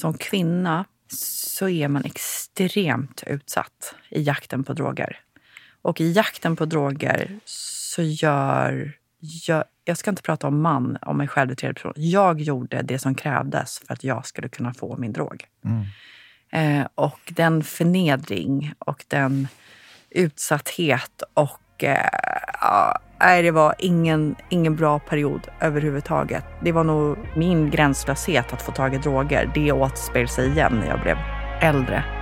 som kvinna så är man extremt utsatt i jakten på droger. Och i jakten på droger så gör... Jag, jag ska inte prata om man, om mig själv i tredje person. Jag gjorde det som krävdes för att jag skulle kunna få min drog. Mm. Eh, och den förnedring och den utsatthet och eh, nej, det var ingen, ingen bra period överhuvudtaget. Det var nog min gränslöshet att få tag i droger. Det återspelade sig igen när jag blev äldre.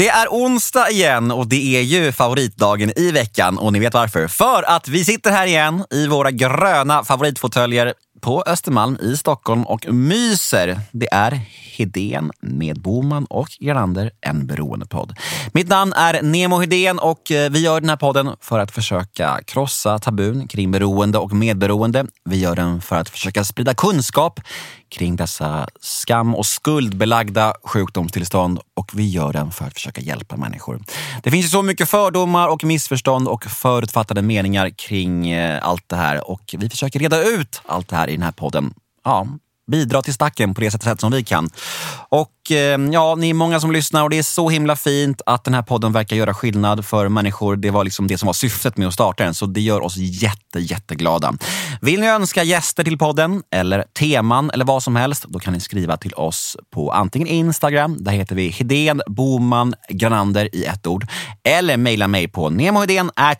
Det är onsdag igen och det är ju favoritdagen i veckan och ni vet varför. För att vi sitter här igen i våra gröna favoritfåtöljer på Östermalm i Stockholm och myser. Det är Hedén med Boman och Granander, en beroendepodd. Mitt namn är Nemo Hedén och eh, vi gör den här podden för att försöka krossa tabun kring beroende och medberoende. Vi gör den för att försöka sprida kunskap kring dessa skam och skuldbelagda sjukdomstillstånd och vi gör den för att försöka hjälpa människor. Det finns ju så mycket fördomar och missförstånd och förutfattade meningar kring eh, allt det här och vi försöker reda ut allt det här i den här podden. Ja, bidra till stacken på det sätt som vi kan. Och Eh, ja, ni är många som lyssnar och det är så himla fint att den här podden verkar göra skillnad för människor. Det var liksom det som var syftet med att starta den, så det gör oss jätte, jätteglada. Vill ni önska gäster till podden eller teman eller vad som helst, då kan ni skriva till oss på antingen Instagram, där heter vi Hedén Boman Granander i ett ord, eller mejla mig på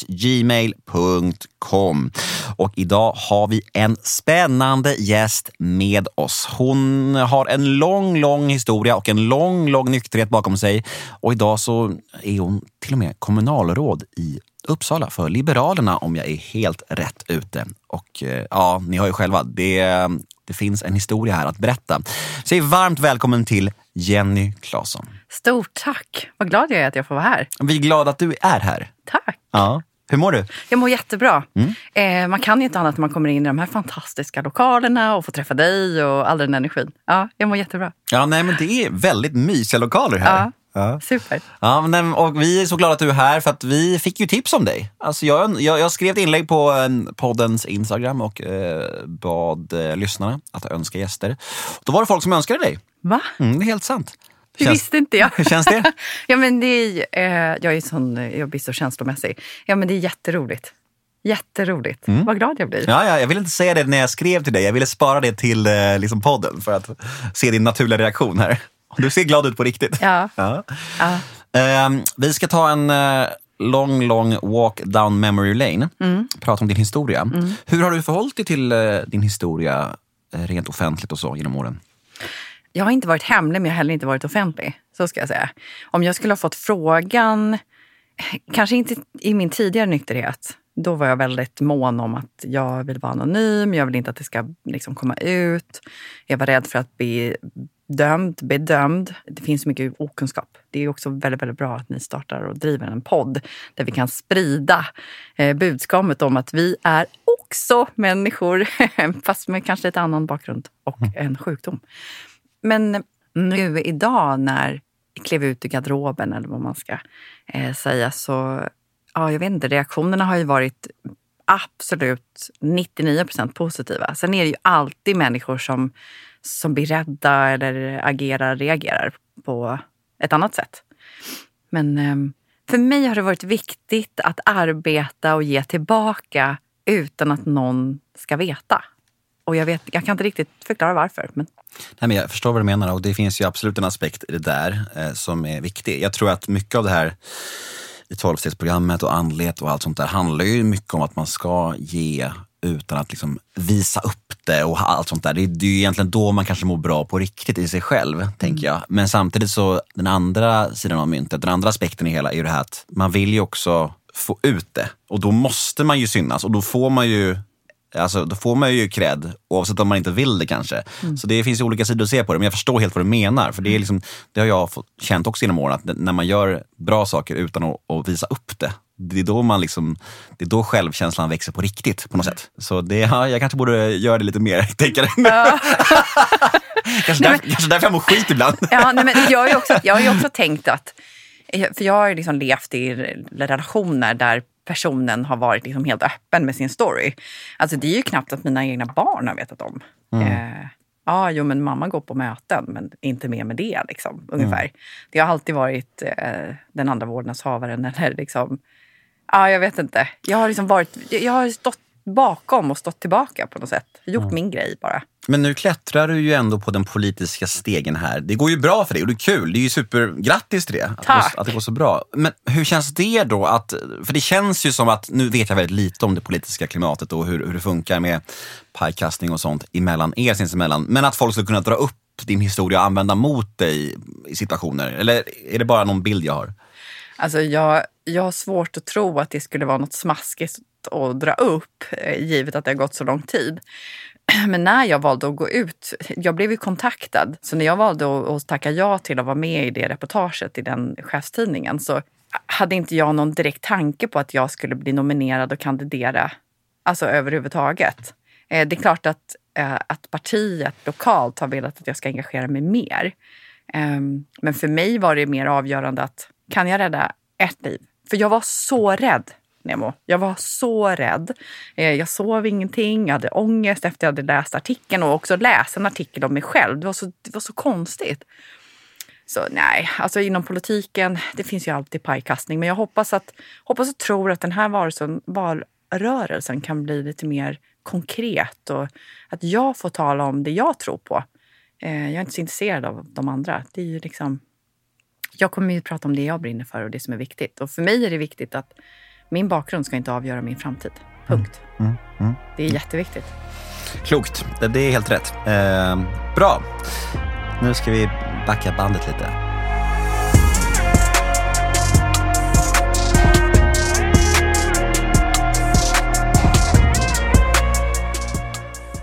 gmail.com. Och idag har vi en spännande gäst med oss. Hon har en lång, lång historia och en lång, lång nykterhet bakom sig. Och idag så är hon till och med kommunalråd i Uppsala för Liberalerna om jag är helt rätt ute. Och eh, ja, ni hör ju själva, det, det finns en historia här att berätta. Säg varmt välkommen till Jenny Claesson. Stort tack! Vad glad jag är att jag får vara här. Vi är glada att du är här. Tack! Ja. Hur mår du? Jag mår jättebra. Mm. Eh, man kan ju inte annat när man kommer in i de här fantastiska lokalerna och får träffa dig och all den energin. Ja, jag mår jättebra. Ja, nej, men det är väldigt mysiga lokaler här. Ja. Ja. Super. Ja, men, och vi är så glada att du är här för att vi fick ju tips om dig. Alltså jag, jag, jag skrev ett inlägg på poddens Instagram och eh, bad eh, lyssnarna att önska gäster. Då var det folk som önskade dig. Va? Mm, det är helt sant. Det känns, visste inte jag. Hur känns det? ja, men det är, eh, jag, är sån, jag blir så känslomässig. Ja, men det är jätteroligt. Jätteroligt. Mm. Vad glad jag blir. Ja, ja, jag ville inte säga det när jag skrev till dig. Jag ville spara det till eh, liksom podden för att se din naturliga reaktion här. Du ser glad ut på riktigt. Ja. ja. ja. Eh, vi ska ta en eh, lång, lång walk down memory lane. Mm. Prata om din historia. Mm. Hur har du förhållit dig till eh, din historia eh, rent offentligt och så genom åren? Jag har inte varit hemlig, men jag har heller inte varit offentlig. Så ska jag säga. Om jag skulle ha fått frågan, kanske inte i min tidigare nykterhet. Då var jag väldigt mån om att jag vill vara anonym, jag vill inte att det ska liksom komma ut. Jag var rädd för att bli dömd, bedömd. Det finns mycket okunskap. Det är också väldigt, väldigt bra att ni startar och driver en podd där vi kan sprida eh, budskapet om att vi är också människor, fast med kanske ett annan bakgrund och mm. en sjukdom. Men nu idag när jag klev ut ur garderoben eller vad man ska eh, säga så, ja, jag vet inte, reaktionerna har ju varit absolut 99 procent positiva. Sen är det ju alltid människor som, som blir rädda eller agerar, reagerar på ett annat sätt. Men eh, för mig har det varit viktigt att arbeta och ge tillbaka utan att någon ska veta. Och jag, vet, jag kan inte riktigt förklara varför. Men... Nej, men jag förstår vad du menar och det finns ju absolut en aspekt i det där eh, som är viktig. Jag tror att mycket av det här i tolvstegsprogrammet och andlighet och allt sånt där handlar ju mycket om att man ska ge utan att liksom visa upp det och allt sånt där. Det är, det är ju egentligen då man kanske mår bra på riktigt i sig själv, mm. tänker jag. Men samtidigt så, den andra sidan av myntet, den andra aspekten i hela är ju det här att man vill ju också få ut det. Och då måste man ju synas och då får man ju Alltså, då får man ju cred oavsett om man inte vill det kanske. Mm. Så det finns olika sidor att se på det, men jag förstår helt vad du menar. För det, är liksom, det har jag fått, känt också genom åren, att när man gör bra saker utan att, att, visa upp det, det är då man liksom, det är då självkänslan växer på riktigt på något sätt. Så det, ja, jag kanske borde göra det lite mer, tänker ja. kanske, nej, men, kanske därför jag mår skit ibland. ja, nej, men jag, har ju också, jag har ju också tänkt att, för jag har ju liksom levt i relationer där personen har varit liksom helt öppen med sin story. Alltså det är ju knappt att mina egna barn har vetat om. Mm. Eh, ja, jo men mamma går på möten men inte mer med det liksom, ungefär. Mm. Det har alltid varit eh, den andra vårdnadshavaren eller liksom, ja jag vet inte. Jag har liksom varit, jag har stått bakom och stått tillbaka på något sätt. Gjort mm. min grej bara. Men nu klättrar du ju ändå på den politiska stegen här. Det går ju bra för dig och det är kul. Det är ju supergrattis till det. Att, Tack. Det går, att det går så bra. Men hur känns det då? Att, för det känns ju som att, nu vet jag väldigt lite om det politiska klimatet och hur, hur det funkar med pajkastning och sånt emellan er sinsemellan. Men att folk skulle kunna dra upp din historia och använda mot dig i situationer. Eller är det bara någon bild jag har? Alltså jag, jag har svårt att tro att det skulle vara något smaskigt att dra upp, eh, givet att det har gått så lång tid. Men när jag valde att gå ut, jag blev ju kontaktad, så när jag valde att tacka ja till att vara med i det reportaget i den chefstidningen så hade inte jag någon direkt tanke på att jag skulle bli nominerad och kandidera, alltså överhuvudtaget. Eh, det är klart att, eh, att partiet lokalt har velat att jag ska engagera mig mer. Ehm, men för mig var det mer avgörande att kan jag rädda ett liv? För jag var så rädd Nemo. Jag var så rädd. Eh, jag sov ingenting, jag hade ångest efter jag hade läst artikeln och också läst en artikel om mig själv. Det var så, det var så konstigt. Så nej, alltså inom politiken, det finns ju alltid pajkastning. Men jag hoppas, att, hoppas och tror att den här varelsen, valrörelsen kan bli lite mer konkret och att jag får tala om det jag tror på. Eh, jag är inte så intresserad av de andra. Det är ju liksom, jag kommer ju prata om det jag brinner för och det som är viktigt. Och för mig är det viktigt att min bakgrund ska inte avgöra min framtid. Punkt. Mm, mm, mm. Det är jätteviktigt. Klokt. Det är helt rätt. Eh, bra. Nu ska vi backa bandet lite.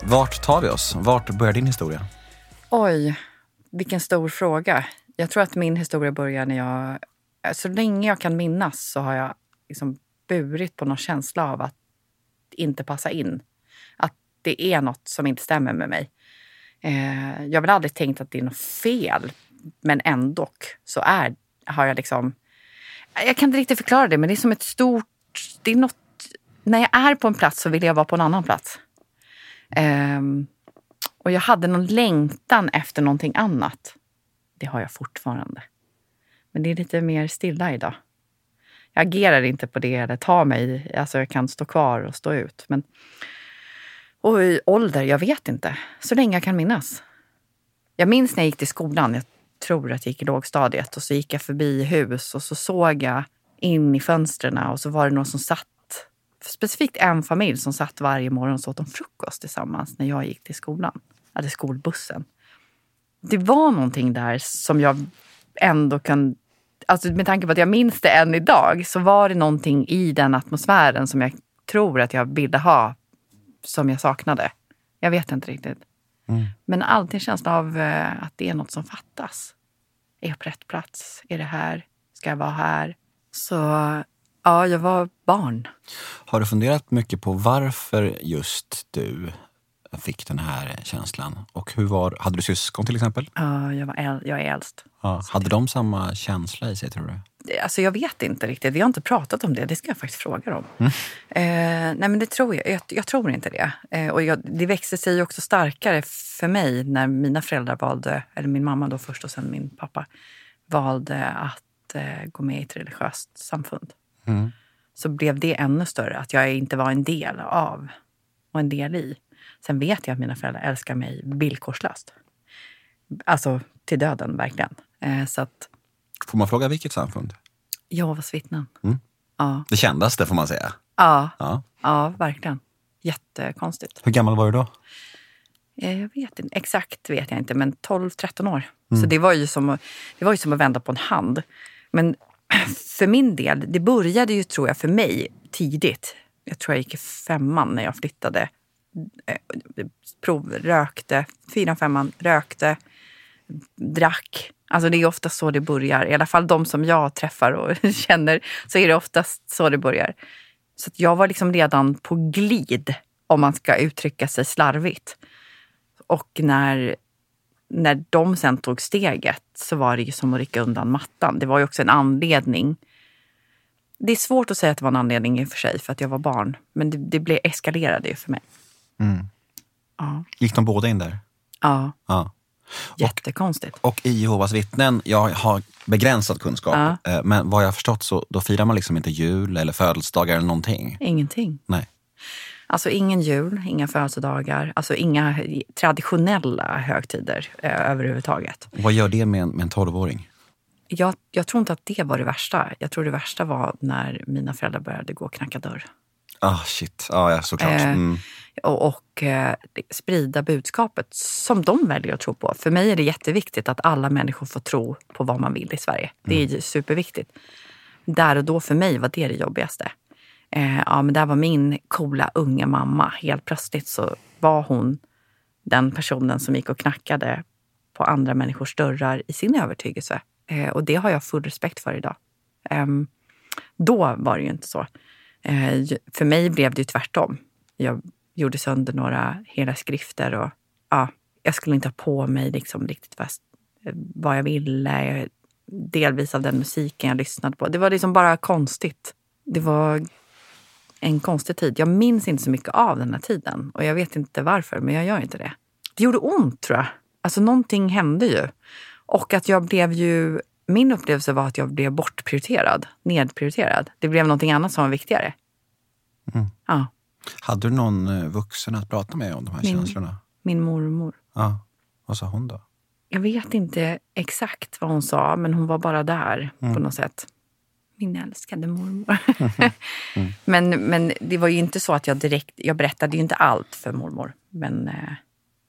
Vart tar vi oss? Vart börjar din historia? Oj, vilken stor fråga. Jag tror att min historia börjar när jag... Så länge jag kan minnas så har jag liksom burit på någon känsla av att inte passa in. Att det är något som inte stämmer med mig. Eh, jag har väl aldrig tänkt att det är något fel, men ändå så är, har jag liksom... Jag kan inte riktigt förklara det, men det är som ett stort... Det är något, när jag är på en plats så vill jag vara på en annan plats. Eh, och jag hade någon längtan efter någonting annat. Det har jag fortfarande. Men det är lite mer stilla idag jag agerar inte på det eller tar mig. Alltså jag kan stå kvar och stå ut. Men, och i ålder, jag vet inte. Så länge jag kan minnas. Jag minns när jag gick till skolan. Jag tror att jag gick i lågstadiet. Och så gick jag förbi hus och så såg jag in i fönstren och så var det någon som satt specifikt en familj som satt varje morgon och åt de frukost tillsammans när jag gick till skolan. Eller skolbussen. Det var någonting där som jag ändå kan alltså med tanke på att jag minns det än idag, så var det någonting i den atmosfären som jag tror att jag ville ha, som jag saknade. Jag vet inte riktigt. Mm. Men alltid en känsla av eh, att det är något som fattas. Är jag på rätt plats? Är det här? Ska jag vara här? Så ja, jag var barn. Har du funderat mycket på varför just du fick den här känslan? Och hur var, hade du syskon till exempel? Ja, jag, var äl, jag är äldst. Ja, hade de samma känsla i sig tror du? Alltså jag vet inte riktigt. Vi har inte pratat om det. Det ska jag faktiskt fråga dem. Mm. Eh, nej men det tror jag. Jag, jag tror inte det. Eh, och jag, det växte sig också starkare för mig när mina föräldrar valde, eller min mamma då först och sen min pappa, valde att eh, gå med i ett religiöst samfund. Mm. Så blev det ännu större, att jag inte var en del av och en del i. Sen vet jag att mina föräldrar älskar mig villkorslöst. Alltså till döden, verkligen. Eh, så att, får man fråga vilket samfund? Jehovas vittnen. Mm. Ja. Det kändaste får man säga. Ja, ja. ja verkligen. Jättekonstigt. Hur gammal var du då? Eh, jag vet inte, exakt vet jag inte, men 12-13 år. Mm. Så det var, ju som, det var ju som att vända på en hand. Men för min del, det började ju tror jag för mig tidigt. Jag tror jag gick i femman när jag flyttade Eh, prov, rökte, fyran, femman, rökte, drack, Alltså det är oftast så det börjar. I alla fall de som jag träffar och känner så är det oftast så det börjar. Så jag var liksom redan på glid, om man ska uttrycka sig slarvigt. Och när, när de sen tog steget så var det ju som att rycka undan mattan. Det var ju också en anledning. Det är svårt att säga att det var en anledning i och för sig, för att jag var barn. Men det, det blev, eskalerade ju för mig. Mm. Ja. Gick de båda in där? ja. Ja. Jättekonstigt. Och i Jehovas vittnen, jag har begränsad kunskap, Ja. eh, men vad jag har förstått så då firar man liksom inte jul eller födelsedagar eller någonting. Ingenting. Nej. Alltså ingen jul, inga födelsedagar, alltså inga traditionella högtider eh, överhuvudtaget. Vad gör det med en, med en 12-åring? Jag, jag tror inte att det var det värsta. Jag tror det värsta var när mina föräldrar började gå och knacka dörr. Ah, shit. Ah, ja, såklart. Eh, Mm. Och, och eh, sprida budskapet som de väljer att tro på. För mig är det jätteviktigt att alla människor får tro på vad man vill i Sverige. Det är ju superviktigt. Där och då för mig var det det jobbigaste. Eh, ja, men där var min coola unga mamma. Helt plötsligt så var hon den personen som gick och knackade på andra människors dörrar i sin övertygelse. Eh, och det har jag full respekt för idag. Ehm, då var det ju inte så. För mig blev det ju tvärtom. Jag gjorde sönder några hela skrifter och ja, jag skulle inte ha på mig liksom riktigt vad, vad jag ville. Delvis av den musiken jag lyssnade på. Det var liksom bara konstigt. Det var en konstig tid. Jag minns inte så mycket av den här tiden och jag vet inte varför, men jag gör inte det. Det gjorde ont tror jag. Alltså någonting hände ju. Och att jag blev ju... Min upplevelse var att jag blev bortprioriterad, nedprioriterad. Det blev någonting annat som var viktigare. Ja, Hade du någon eh, vuxen att prata med om de här Min- känslorna? min mormor. Ja. Vad sa hon då? Jag vet inte exakt vad hon sa, men hon var bara där på något sätt. Min älskade mormor. men, men det var ju inte så att jag direkt... Jag berättade ju inte allt för mormor. Men eh,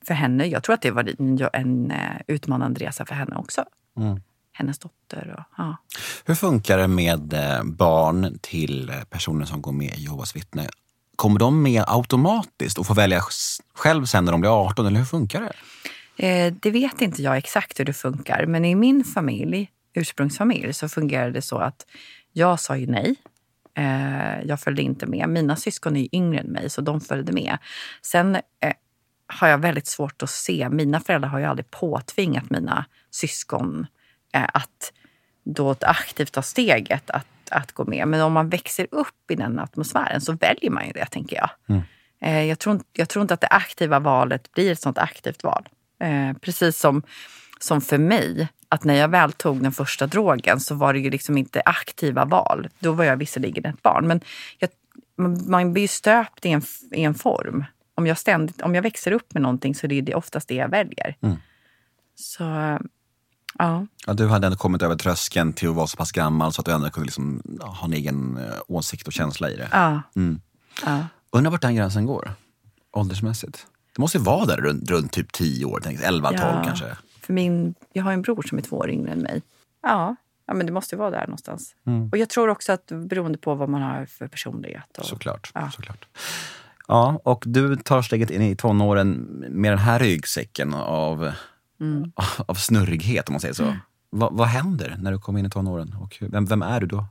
för henne, jag tror att det var en, eh, utmanande resa för henne också. Mm. Hennes dotter och... Ja. Hur funkar det med barn till personer som går med i Jehovas vittne? Kommer de med automatiskt och får välja själv sen när de blir 18? Eller hur funkar det? Eh, det vet inte jag exakt hur det funkar, men i min familj, ursprungsfamilj, så fungerade det så att jag sa ju nej. Eh, jag följde inte med. Mina syskon är yngre än mig, så de följde med. Sen eh, har jag väldigt svårt att se. Mina föräldrar har ju aldrig påtvingat mina syskon att då aktivt ta steget att, att gå med. Men om man växer upp i den atmosfären så väljer man ju det, tänker jag. Eh, jag, tror, jag tror inte att det aktiva valet blir ett sånt aktivt val. Eh, precis som, som för mig, att när jag väl tog den första drogen så var det ju liksom inte aktiva val. Då var jag visserligen ett barn. Men jag, man, blir ju stöpt i en, i en form. Om jag, ständigt, om jag växer upp med någonting så är det oftast det jag väljer. Så, ja. Ja, du hade ändå kommit över tröskeln till att vara så pass gammal så att du ändå kunde liksom ha en egen eh, åsikt och känsla i det. ja, Mm. ja. Undrar vart den gränsen går, åldersmässigt. Det måste ju vara där runt, runt typ 10 år, tänk, 11, 12 Ja. kanske. För min, jag har en bror som är två år yngre än mig. Ja, ja men det måste vara där någonstans. Och jag tror också att beroende på vad man har för personlighet. Och, Såklart. Ja. såklart. Ja, och du tar steget in i tonåren med den här ryggsäcken av, Mm. av snurrighet, om man säger så. Va, vad händer när du kommer in i tonåren? Och vem, vem är du då?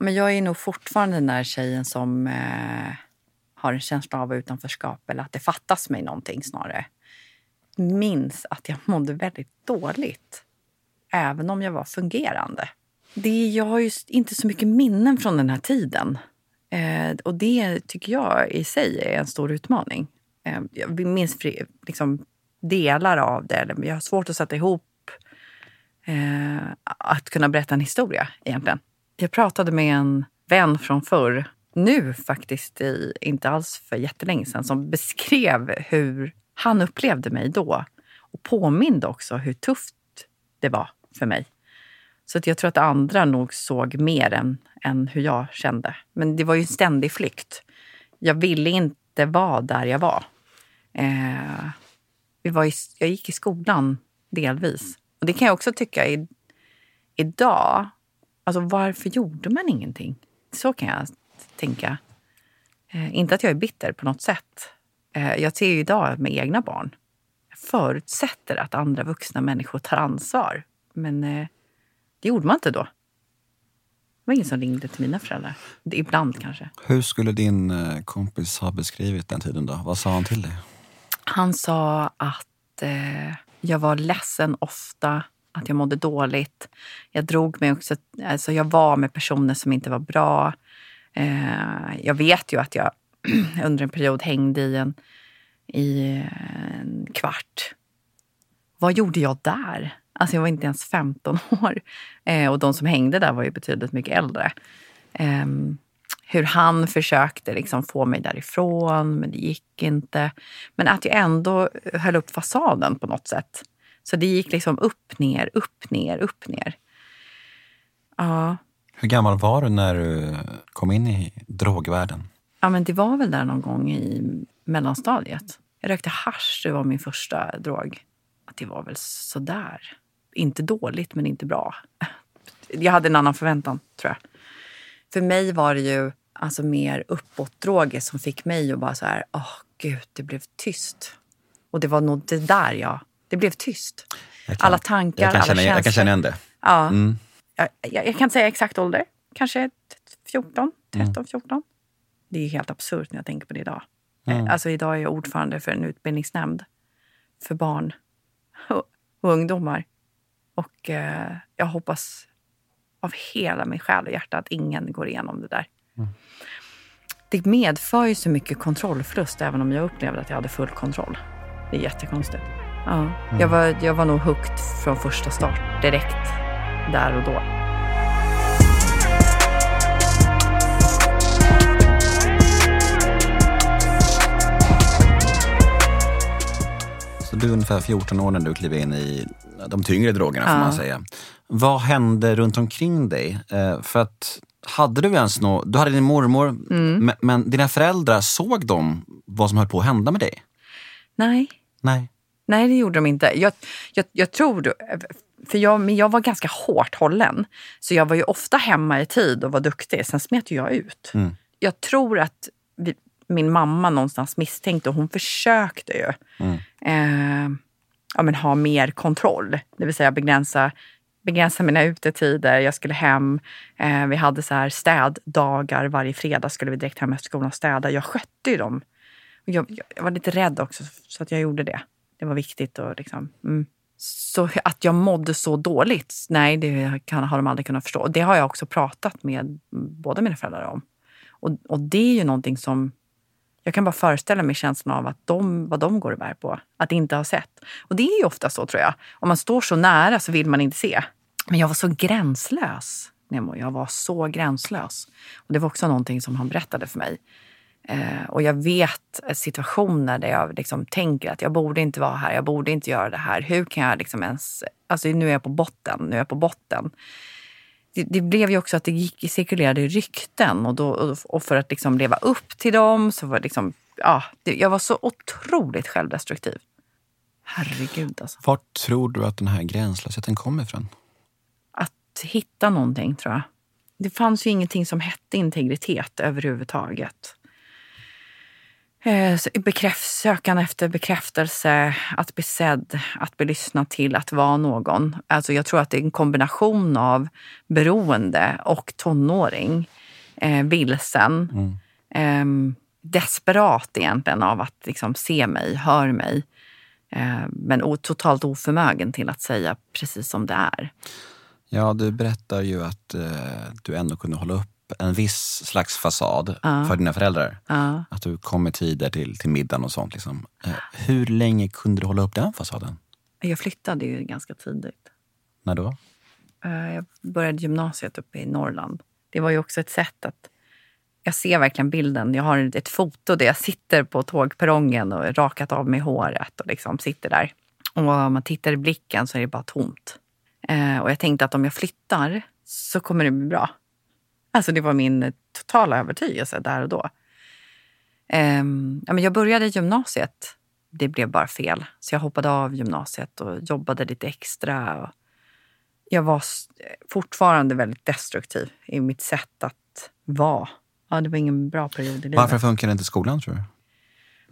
Men jag är nog fortfarande den där tjejen som eh, har en känsla av utanförskap eller att det fattas mig någonting snarare. Minns att jag mådde väldigt dåligt, även om jag var fungerande. Det, jag har ju inte så mycket minnen från den här tiden. Eh, och det tycker jag i sig är en stor utmaning. Eh, jag minns fri, liksom, delar av det, eller jag har svårt att sätta ihop eh, att kunna berätta en historia egentligen. Jag pratade med en vän från förr, nu faktiskt, i, inte alls för jättelänge sedan, som beskrev hur han upplevde mig då. Och påminde också hur tufft det var för mig. Så att jag tror att andra nog såg mer än, än hur jag kände. Men det var ju en ständig flykt. Jag ville inte vara där jag var. Eh, vi var i, jag gick i skolan delvis. Och det kan jag också tycka i, idag. Alltså varför gjorde man ingenting? Så kan jag tänka. Eh, inte att jag är bitter på något sätt. Eh, jag ser ju idag med egna barn. Jag förutsätter att andra vuxna människor tar ansvar. Men eh, det gjorde man inte då. Det var ingen som ringde till mina föräldrar. Ibland kanske. Hur skulle din eh, kompis ha beskrivit den tiden då? Vad sa han till dig? Han sa att eh, jag var ledsen ofta, att jag mådde dåligt. Jag drog mig också, alltså jag var med personer som inte var bra. Eh, jag vet ju att jag under en period hängde i en, i en kvart. Vad gjorde jag där? Alltså jag var inte ens 15 år. Eh, och de som hängde där var ju betydligt mycket äldre. Eh, hur han försökte liksom få mig därifrån, men det gick inte. Men att jag ändå höll upp fasaden på något sätt. Så det gick liksom upp, ner, upp, ner, upp, ner. Ja. Hur gammal var du när du kom in i drogvärlden? Ja, men det var väl där någon gång i mellanstadiet. Jag rökte hasch, det var min första drog. Det var väl sådär. Inte dåligt, men inte bra. Jag hade en annan förväntan, tror jag. För mig var det ju alltså mer uppåtdroger som fick mig att bara så här, åh oh, gud, det blev tyst. Och det var nog det där jag, det blev tyst. Kan, alla tankar, jag kan alla känna, känslor. Jag kan känna igen det. Ja. Mm. Jag, jag, jag, kan inte säga exakt ålder. Kanske 14, 13, mm. 14. Det är helt absurt när jag tänker på det idag. Mm. Alltså idag är jag ordförande för en utbildningsnämnd för barn och, och ungdomar. Och eh, jag hoppas av hela min själ och hjärta att ingen går igenom det där. Mm. Det medför ju så mycket kontrollförlust även om jag upplevde att jag hade full kontroll. Det är jättekonstigt. Ja. Mm. Jag, var, jag var nog hooked från första start, direkt där och då. Så du är ungefär 14 år när du kliver in i de tyngre drogerna, ja. får man säga. Vad hände runt omkring dig? Eh, för att hade du ens nå, du hade din mormor, mm. men, men, dina föräldrar, såg de vad som höll på att hända med dig? Nej. Nej. Nej, det gjorde de inte. Jag, jag, jag tror, för jag, men jag var ganska hårt hållen. Så jag var ju ofta hemma i tid och var duktig. Sen smet jag ut. Mm. Jag tror att vi, min mamma någonstans misstänkte, och hon försökte ju mm. eh, ja, men ha mer kontroll. Det vill säga begränsa, begränsa mina utetider. Jag skulle hem. Eh, vi hade så här städdagar. Varje fredag skulle vi direkt hem efter skolan och städa. Jag skötte ju dem. Jag, jag, var lite rädd också, så att jag gjorde det. Det var viktigt. Och liksom, mm. Så att jag mådde så dåligt, nej, det kan, har de aldrig kunnat förstå. Det har jag också pratat med båda mina föräldrar om. Och, och det är ju någonting som jag kan bara föreställa mig känslan av att de, vad de går och bär på. Att inte ha sett. Och det är ju ofta så tror jag. Om man står så nära så vill man inte se. Men jag var så gränslös, Nemo. Jag var så gränslös. Och det var också någonting som han berättade för mig. Eh, och jag vet situationer där jag liksom tänker att jag borde inte vara här, jag borde inte göra det här. Hur kan jag liksom ens... Alltså nu är jag på botten, nu är jag på botten det, det, blev ju också att det gick, cirkulerade rykten och, då, och för att liksom leva upp till dem så var det liksom, ja, det, jag var så otroligt självdestruktiv. Herregud alltså. Vart tror du att den här gränslösheten kommer ifrån? Hitta någonting tror jag. Det fanns ju ingenting som hette integritet överhuvudtaget. Eh, sökande efter bekräftelse, att bli sedd, att bli lyssnad till, att vara någon. Alltså jag tror att det är en kombination av beroende och tonåring. Eh, vilsen. Mm. Eh, desperat egentligen av att liksom se mig, hör mig. Eh, men totalt oförmögen till att säga precis som det är. Ja, du berättar ju att eh, du ändå kunde hålla upp en viss slags fasad ja. för dina föräldrar. Ja. Att du kom i tider till, till middagen och sånt. Liksom. Eh, hur länge kunde du hålla upp den fasaden? Jag flyttade ju ganska tidigt. När då? Eh, jag började gymnasiet uppe i Norrland. Det var ju också ett sätt att... Jag ser verkligen bilden. Jag har ett foto där jag sitter på tågperrongen och rakat av mig håret och liksom sitter där. Och om man tittar i blicken så är det bara tomt. Eh, och jag tänkte att om jag flyttar så kommer det bli bra. Alltså det var min totala övertygelse där och då. Um, ja, men jag började gymnasiet. Det blev bara fel. Så jag hoppade av gymnasiet och jobbade lite extra. Och jag var fortfarande väldigt destruktiv i mitt sätt att vara. Ja, det var ingen bra period i livet. Varför funkar inte skolan tror du?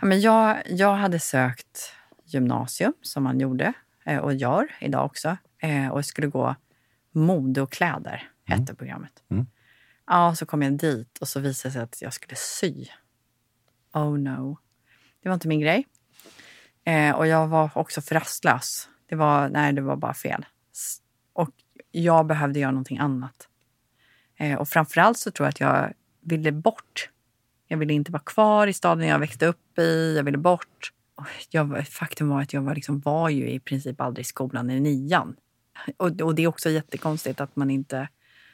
Ja, men jag, jag hade sökt gymnasium, som man gjorde eh, och gör idag också. Eh, och jag skulle gå mode och kläder, hette Mm. programmet. Mm. Ja, så kom jag dit och så visade det sig att jag skulle sy. Oh no. Det var inte min grej. Eh, och jag var också för rastlös. Det var, nej, det var bara fel. Och jag behövde göra någonting annat. Eh, och framförallt så tror jag att jag ville bort. Jag ville inte vara kvar i staden jag växte upp i. Jag ville bort. Jag, faktum var att jag var, liksom, var ju i princip aldrig i skolan i nian. Och, och det är också jättekonstigt att man inte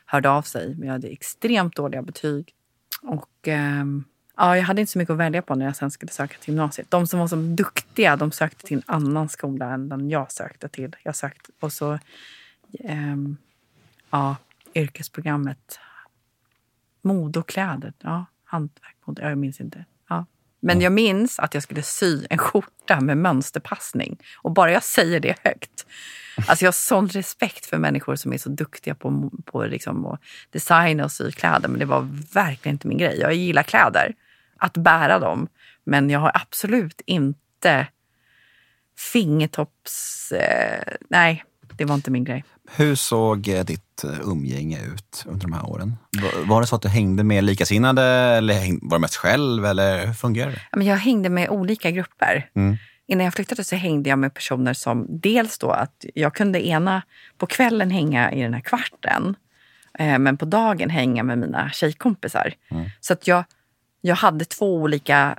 hörde av sig. Men jag hade extremt dåliga betyg. Och ehm, ja, jag hade inte så mycket att välja på när jag sen skulle söka till gymnasiet. De som var så duktiga, de sökte till en annan skola än den jag sökte till. Jag sökte, och så, ehm, ja, yrkesprogrammet. Mode och kläder, ja, hantverk, mode, jag minns inte. Ja. Men jag minns att jag skulle sy en skjorta med mönsterpassning. Och bara jag säger det högt. Alltså jag har sån respekt för människor som är så duktiga på, på liksom att designa och sy kläder. Men det var verkligen inte min grej. Jag gillar kläder, att bära dem. Men jag har absolut inte fingertopps... Eh, nej, det var inte min grej. Hur såg eh, ditt eh, umgänge ut under de här åren? Var- det så att du hängde med likasinnade eller var det mest själv? Eller hur fungerar det? Jag hängde med olika grupper. Mm. Innan jag flyttade så hängde jag med personer som dels då att jag kunde ena på kvällen hänga i den här kvarten. Eh, men på dagen hänga med mina tjejkompisar. Så att jag, jag hade två olika,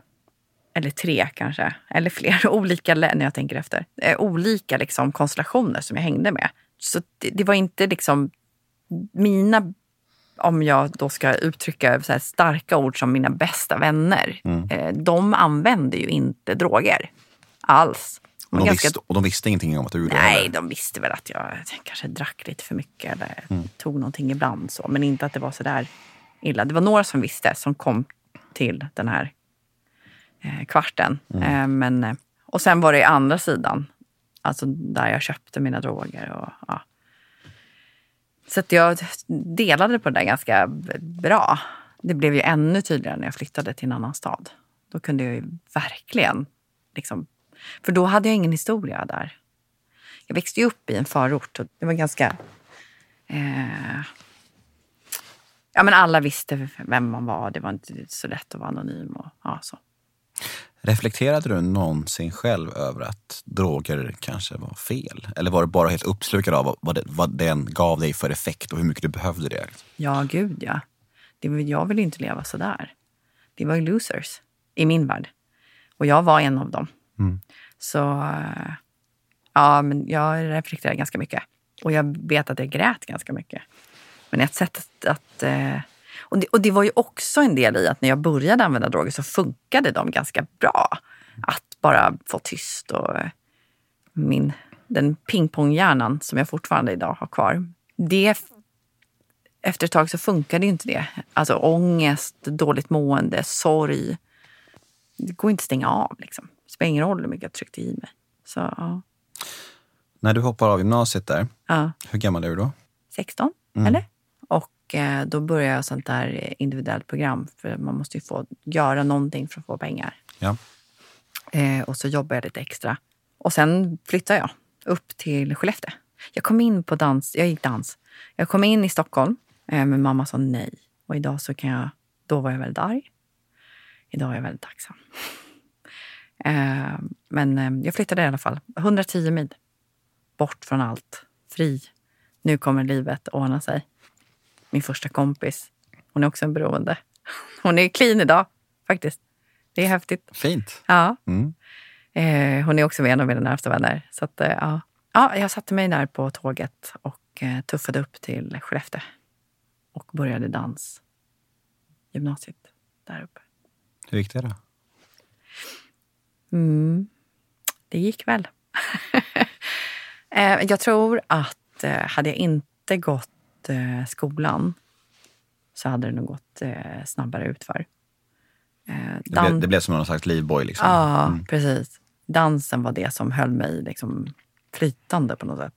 eller tre kanske, eller fler olika, när jag tänker efter, eh, olika liksom konstellationer som jag hängde med. Så det, det var inte liksom mina om jag då ska uttrycka så starka ord som mina bästa vänner, eh, de använde ju inte droger alls. Och de, ganska- visste, och de visste ingenting om att du gjorde det Nej, de visste väl att jag kanske drack lite för mycket eller tog någonting ibland. så. Men inte att det var så där illa. Det var några som visste, som kom till den här eh, kvarten. Eh, men, eh, och sen var det i andra sidan, alltså där jag köpte mina droger. Och, ja. Så jag delade på det där ganska bra. Det blev ju ännu tydligare när jag flyttade till en annan stad. Då kunde jag ju verkligen... Liksom, för då hade jag ingen historia där. Jag växte upp i en förort och det var ganska... Eh, ja, men alla visste vem man var. Det var inte så lätt att vara anonym. Och, ja, så. Reflekterade du någonsin själv över att droger kanske var fel? Eller var du bara helt uppslukad av vad, det, vad den gav dig för effekt och hur mycket du behövde det? Ja, gud ja. Det, jag ville inte leva så där. Det var losers i min värld. Och jag var en av dem. Mm. Så eh, ja, men jag reflekterade ganska mycket. Och jag vet att jag grät ganska mycket. Men ett sätt att... att eh, och, det, och det var ju också en del i att när jag började använda droger så funkade de ganska bra. Att bara få tyst och eh, min, den pingponghjärnan som jag fortfarande idag har kvar. Det efter ett tag så funkade ju inte det. Alltså ångest, dåligt mående, sorg. Det går inte att stänga av. Liksom. Spelar ingen roll hur mycket jag tryckte i mig. Så, ja. När du hoppar av gymnasiet där, ja. hur gammal är du då? 16, eller? Och eh, då började jag sånt där individuellt program. För man måste ju få göra någonting för att få pengar. Ja. Eh, och så jobbade jag lite extra. Och sen flyttade jag upp till Skellefteå. Jag kom in på dans, jag gick dans. Jag kom in i Stockholm, eh, men mamma sa nej. Och idag så kan jag, då var jag väldigt arg. Idag är jag väldigt tacksam. Eh, men eh, jag flyttade i alla fall. 110 mil. Bort från allt. Fri. Nu kommer livet ordna sig. Min första kompis, hon är också en beroende. Hon är clean idag, faktiskt. Det är häftigt. Fint. Ja. Mm. Eh, hon är också en av mina närmsta vänner. Så att, eh, ja. ja, jag satte mig där på tåget och eh, tuffade upp till Skellefteå. Och började dans. Gymnasiet där uppe. Hur gick det då? Mm. Det gick väl. eh, jag tror att eh, hade jag inte gått eh, skolan så hade det nog gått snabbare utför. Eh, Det, blev, det blev som någon slags livboj liksom. Ja, precis. Dansen var det som höll mig liksom flytande på något sätt.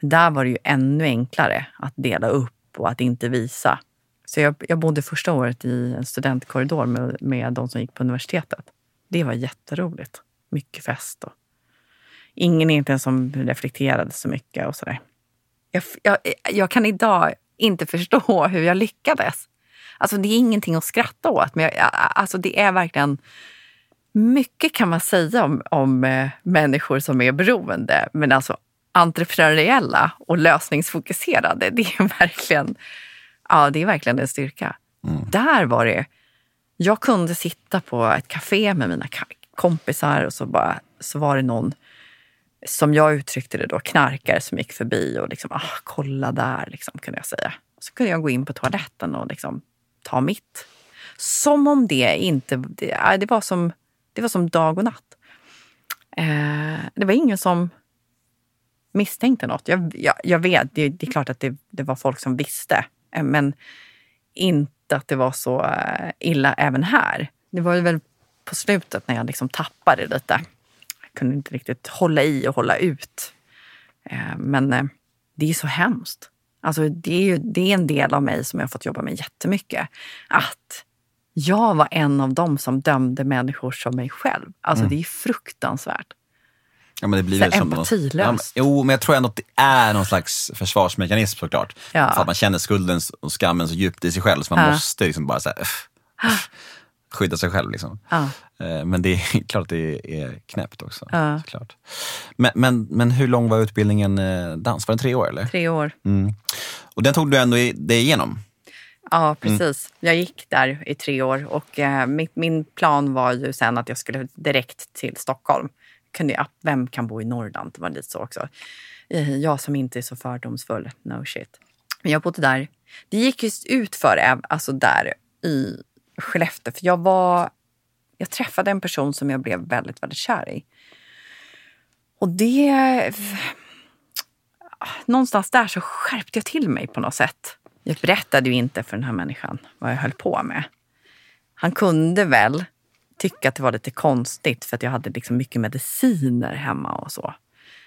Men där var det ju ännu enklare att dela upp och att inte visa. Så jag, jag bodde första året i en studentkorridor med, med de som gick på universitetet. Det var jätteroligt. Mycket fest och ingen egentligen som reflekterade så mycket och sådär. Jag, jag, jag kan idag inte förstå hur jag lyckades. Alltså det är ingenting att skratta åt, men jag, alltså det är verkligen... Mycket kan man säga om, om eh, människor som är beroende, men alltså entreprenöriella och lösningsfokuserade, det är verkligen, ja, det är verkligen en styrka. Mm. Där var det... Jag kunde sitta på ett café med mina kompisar och så, bara, så var det någon, som jag uttryckte det då, knarkare som gick förbi och liksom, ah, kolla där, liksom, kunde jag säga. Så kunde jag gå in på toaletten och liksom ta mitt. Som om det inte... Det, det, var, som, det var som dag och natt. Eh, det var ingen som misstänkte något. Jag, jag, jag vet, det, det, är klart att det, det, var folk som visste. Eh, men inte att det var så eh, illa även här. Det var väl på slutet när jag liksom tappade lite. Jag kunde inte riktigt hålla i och hålla ut. Eh, men det är så hemskt. Alltså det, är ju, det är en del av mig som jag har fått jobba med jättemycket. Att jag var en av dem som dömde människor som mig själv. Alltså mm. det är fruktansvärt. Ja, men det blir väl som empatilöst. Ja, jo, men jag tror ändå att det är någon slags försvarsmekanism såklart. Ja. För att man känner skulden och skammen så djupt i sig själv så man ja. måste liksom bara så här, öff, öff, skydda sig själv. Liksom. Ja. Eh, men det är klart att det är knäppt också. Ja. Såklart. Men, men, men hur lång var utbildningen eh, dans? Var den tre år? Eller? Tre år. Mm. Och den tog du ändå dig igenom? Ja, mm. precis. Mm. Jag gick där i tre år och eh, mitt, min plan var ju sen att jag skulle direkt till Stockholm kunde vem kan bo i Norrland? Det var lite så också. Eh, jag som inte är så fördomsfull, no shit. Men jag bodde där. Det gick just ut för alltså där i Skellefteå. För jag var... Jag träffade en person som jag blev väldigt, väldigt kär i. Och det... Någonstans där så skärpte jag till mig på något sätt. Jag berättade ju inte för den här människan vad jag höll på med. Han kunde väl tycka att det var lite konstigt för att jag hade liksom mycket mediciner hemma och så.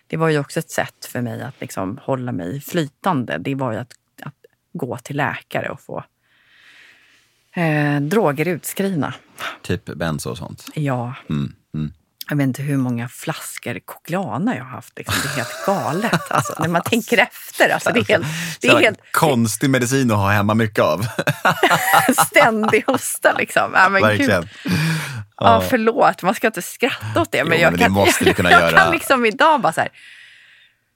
Det var ju också ett sätt för mig att liksom hålla mig flytande. Det var ju att, att gå till läkare och få eh, droger utskrivna. Typ benzo och sånt? Ja. Mm, mm. Jag vet inte hur många flaskor Coglana jag har haft. Liksom. Det är helt galet. Alltså, när man tänker efter. Alltså, det är helt, det är helt, konstig medicin att ha hemma mycket av. Ständig hosta liksom. Ja, men Verkligen. Gud. Ja, förlåt, man ska inte skratta åt det. Men, jo, jag, men kan, måste jag, kunna jag göra. kan liksom idag bara så här,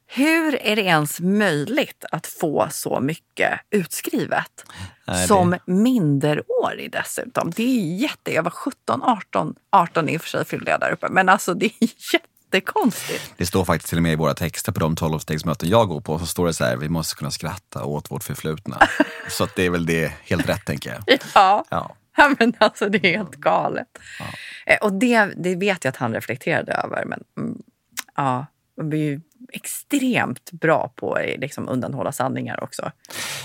hur är det ens möjligt att få så mycket utskrivet? Nej, som det... minderårig dessutom. Det är jätte... Jag var 17, 18, 18 i och för sig fyllde jag där uppe. Men alltså det är jättekonstigt. Det står faktiskt till och med i våra texter på de tolvstegsmöten jag går på. Så står det så här, vi måste kunna skratta åt vårt förflutna. så att det är väl det helt rätt tänker jag. Ja. ja. Ja, men alltså det är helt galet. Ja. Eh, och det, det vet jag att han reflekterade över. Men mm, ja, man blir ju extremt bra på att liksom undanhålla sanningar också.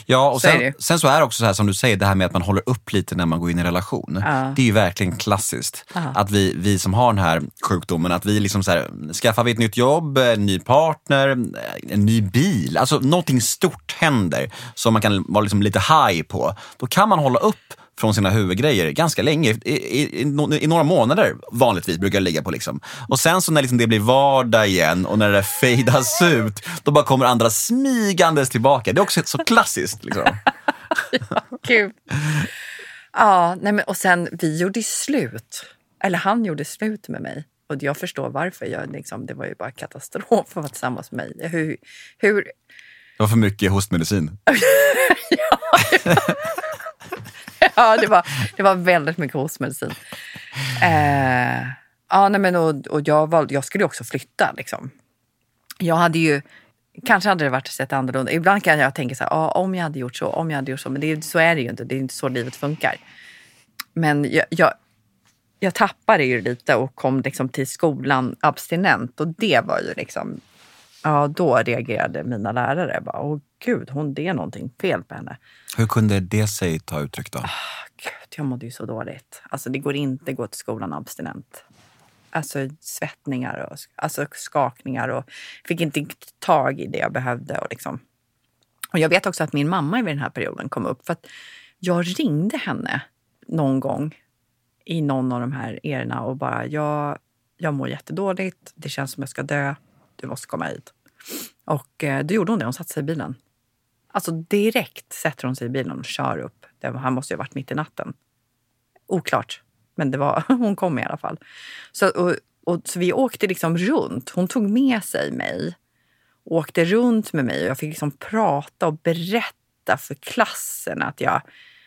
Ja, och så sen, sen, så är det också så här som du säger, det här med att man håller upp lite när man går in i en relation. Ja. Det är ju verkligen klassiskt. Ja. Att vi, vi som har den här sjukdomen, att vi liksom så här, skaffar vi ett nytt jobb, en ny partner, en ny bil, alltså någonting stort händer som man kan vara liksom lite high på. Då kan man hålla upp från sina huvudgrejer ganska länge. I, i, i, några månader vanligtvis brukar jag ligga på. Liksom. Och sen så när liksom det blir vardag igen och när det fejdas ut, då bara kommer andra smygandes tillbaka. Det är också så klassiskt. Liksom. ja, kul. Ja, nej men, och sen vi gjorde slut. Eller han gjorde slut med mig. Och jag förstår varför. Jag, liksom, det var ju bara katastrof att vara tillsammans med mig. Hur, hur... Det var för mycket hostmedicin. ja, ja, ja, det var, det var väldigt mycket hostmedicin. Eh, ja, nej, men, och, och jag, valde, jag skulle också flytta. Liksom. Jag hade ju... Kanske hade det varit sett annorlunda. Ibland kan jag tänka så här, ah, om jag hade gjort så, om jag hade gjort så. Men det, så är det ju inte. Det är inte så livet funkar. Men jag, jag, jag tappade ju lite och kom liksom till skolan abstinent. Och det var ju liksom... Ja, då reagerade mina lärare. Bara, Åh gud, hon, det är någonting fel på henne. Hur kunde det sig ta uttryck då? Oh, gud, jag mådde ju så dåligt. Alltså, det går inte att gå till skolan abstinent. Alltså svettningar och alltså, skakningar och fick inte tag i det jag behövde. Och, liksom. och jag vet också att min mamma i den här perioden kom upp för att jag ringde henne någon gång i någon av de här erorna och bara jag, jag mår jättedåligt. Det känns som jag ska dö. Du måste komma hit. Och eh, då gjorde hon det. Hon satte sig i bilen. Alltså direkt sätter hon sig i bilen och kör upp. Det, han måste ju ha varit mitt i natten. Oklart. Men det var, hon kom i alla fall. Så, och, och, så vi åkte liksom runt. Hon tog med sig mig. Åkte runt med mig och jag fick liksom prata och berätta för klassen att jag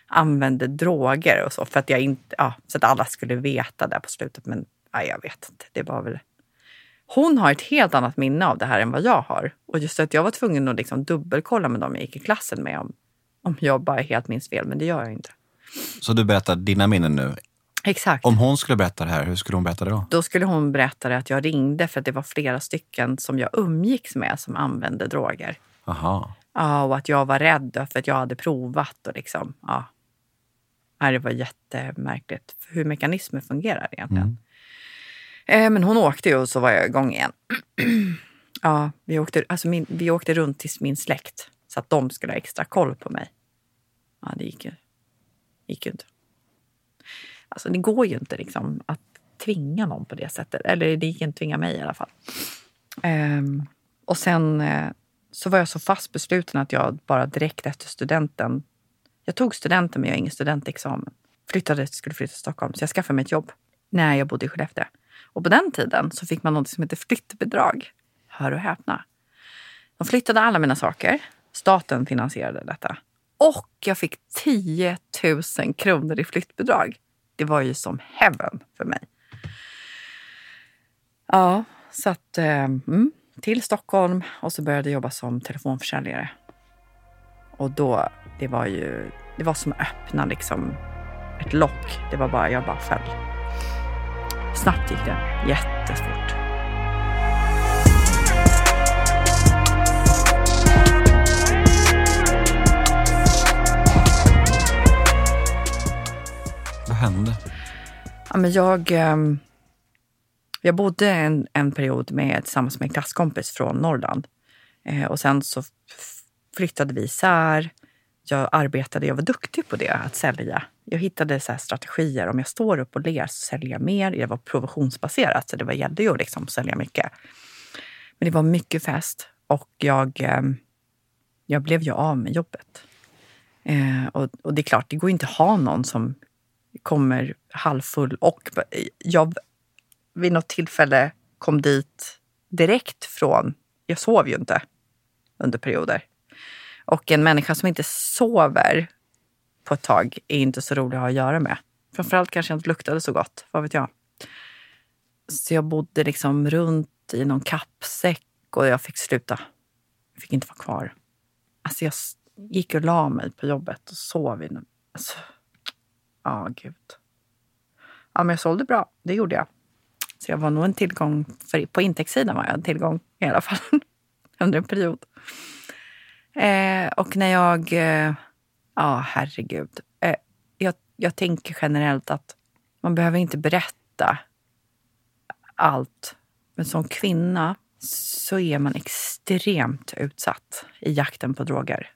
använde droger och så. För att jag inte, ja, så att alla skulle veta det på slutet. Men ja, jag vet inte. Det var väl... Hon har ett helt annat minne av det här än vad jag har. Och just att jag var tvungen att liksom dubbelkolla med dem jag gick i klassen med om, om jag bara helt minns fel. Men det gör jag inte. Så du berättar dina minnen nu? Exakt. Om hon skulle berätta det här, hur skulle hon berätta det då? Då skulle hon berätta det att jag ringde för att det var flera stycken som jag umgicks med som använde droger. Aha. Ja, och att jag var rädd för att jag hade provat. Och liksom, ja. det var jättemärkligt hur mekanismer fungerar egentligen. Mm. Eh, men hon åkte ju och så var jag igång igen. ja, vi åkte, alltså min, vi åkte runt till min släkt så att de skulle ha extra koll på mig. Ja, det gick ju, gick ju inte. Alltså det går ju inte liksom att tvinga någon på det sättet. Eller det gick inte att tvinga mig i alla fall. Ehm, och sen eh, så var jag så fast besluten att jag bara direkt efter studenten... Jag tog studenten men jag har ingen studentexamen. Flyttade, skulle flytta till Stockholm. Så jag skaffade mig ett jobb när jag bodde i Skellefteå. Och på den tiden så fick man något som heter flyttbidrag. Hör och häpna. De flyttade alla mina saker. Staten finansierade detta. Och jag fick 10 000 kronor i flyttbidrag. Det var ju som heaven för mig. Ja, så att eh, mm, till Stockholm och så började jag jobba som telefonförsäljare. Och då, det var ju, det var som att öppna liksom ett lock. Det var bara, jag bara föll. Snabbt gick det, jättefort. Vad hände? Ja, men jag, ehm, jag bodde en, en period med, tillsammans med en klasskompis från Norrland. Eh, och sen så flyttade vi isär. Jag arbetade, jag var duktig på det, att sälja. Jag hittade så här strategier. Om jag står upp och ler så säljer jag mer. Det var provisionsbaserat, så det var, gällde ju att liksom sälja mycket. Men det var mycket fest och jag, ehm, jag blev ju av med jobbet. Eh, och, och det är klart, det går inte att ha någon som kommer halvfull och jag vid något tillfälle kom dit direkt från, jag sov ju inte under perioder. Och en människa som inte sover på ett tag är inte så rolig att ha att göra med. Framförallt kanske jag inte luktade så gott, vad vet jag. Så jag bodde liksom runt i någon kappsäck och jag fick sluta. Jag fick inte vara kvar. Alltså jag gick och la mig på jobbet och sov. I. Alltså, Ja, gud. Ja, men jag sålde bra. Det gjorde jag. Så jag var nog en tillgång. För, på intäktssidan var jag en tillgång i alla fall. Under en period. Eh, och när jag... Eh, ja, herregud. Eh, jag, jag tänker generellt att man behöver inte berätta allt. Men som kvinna så är man extremt utsatt i jakten på droger.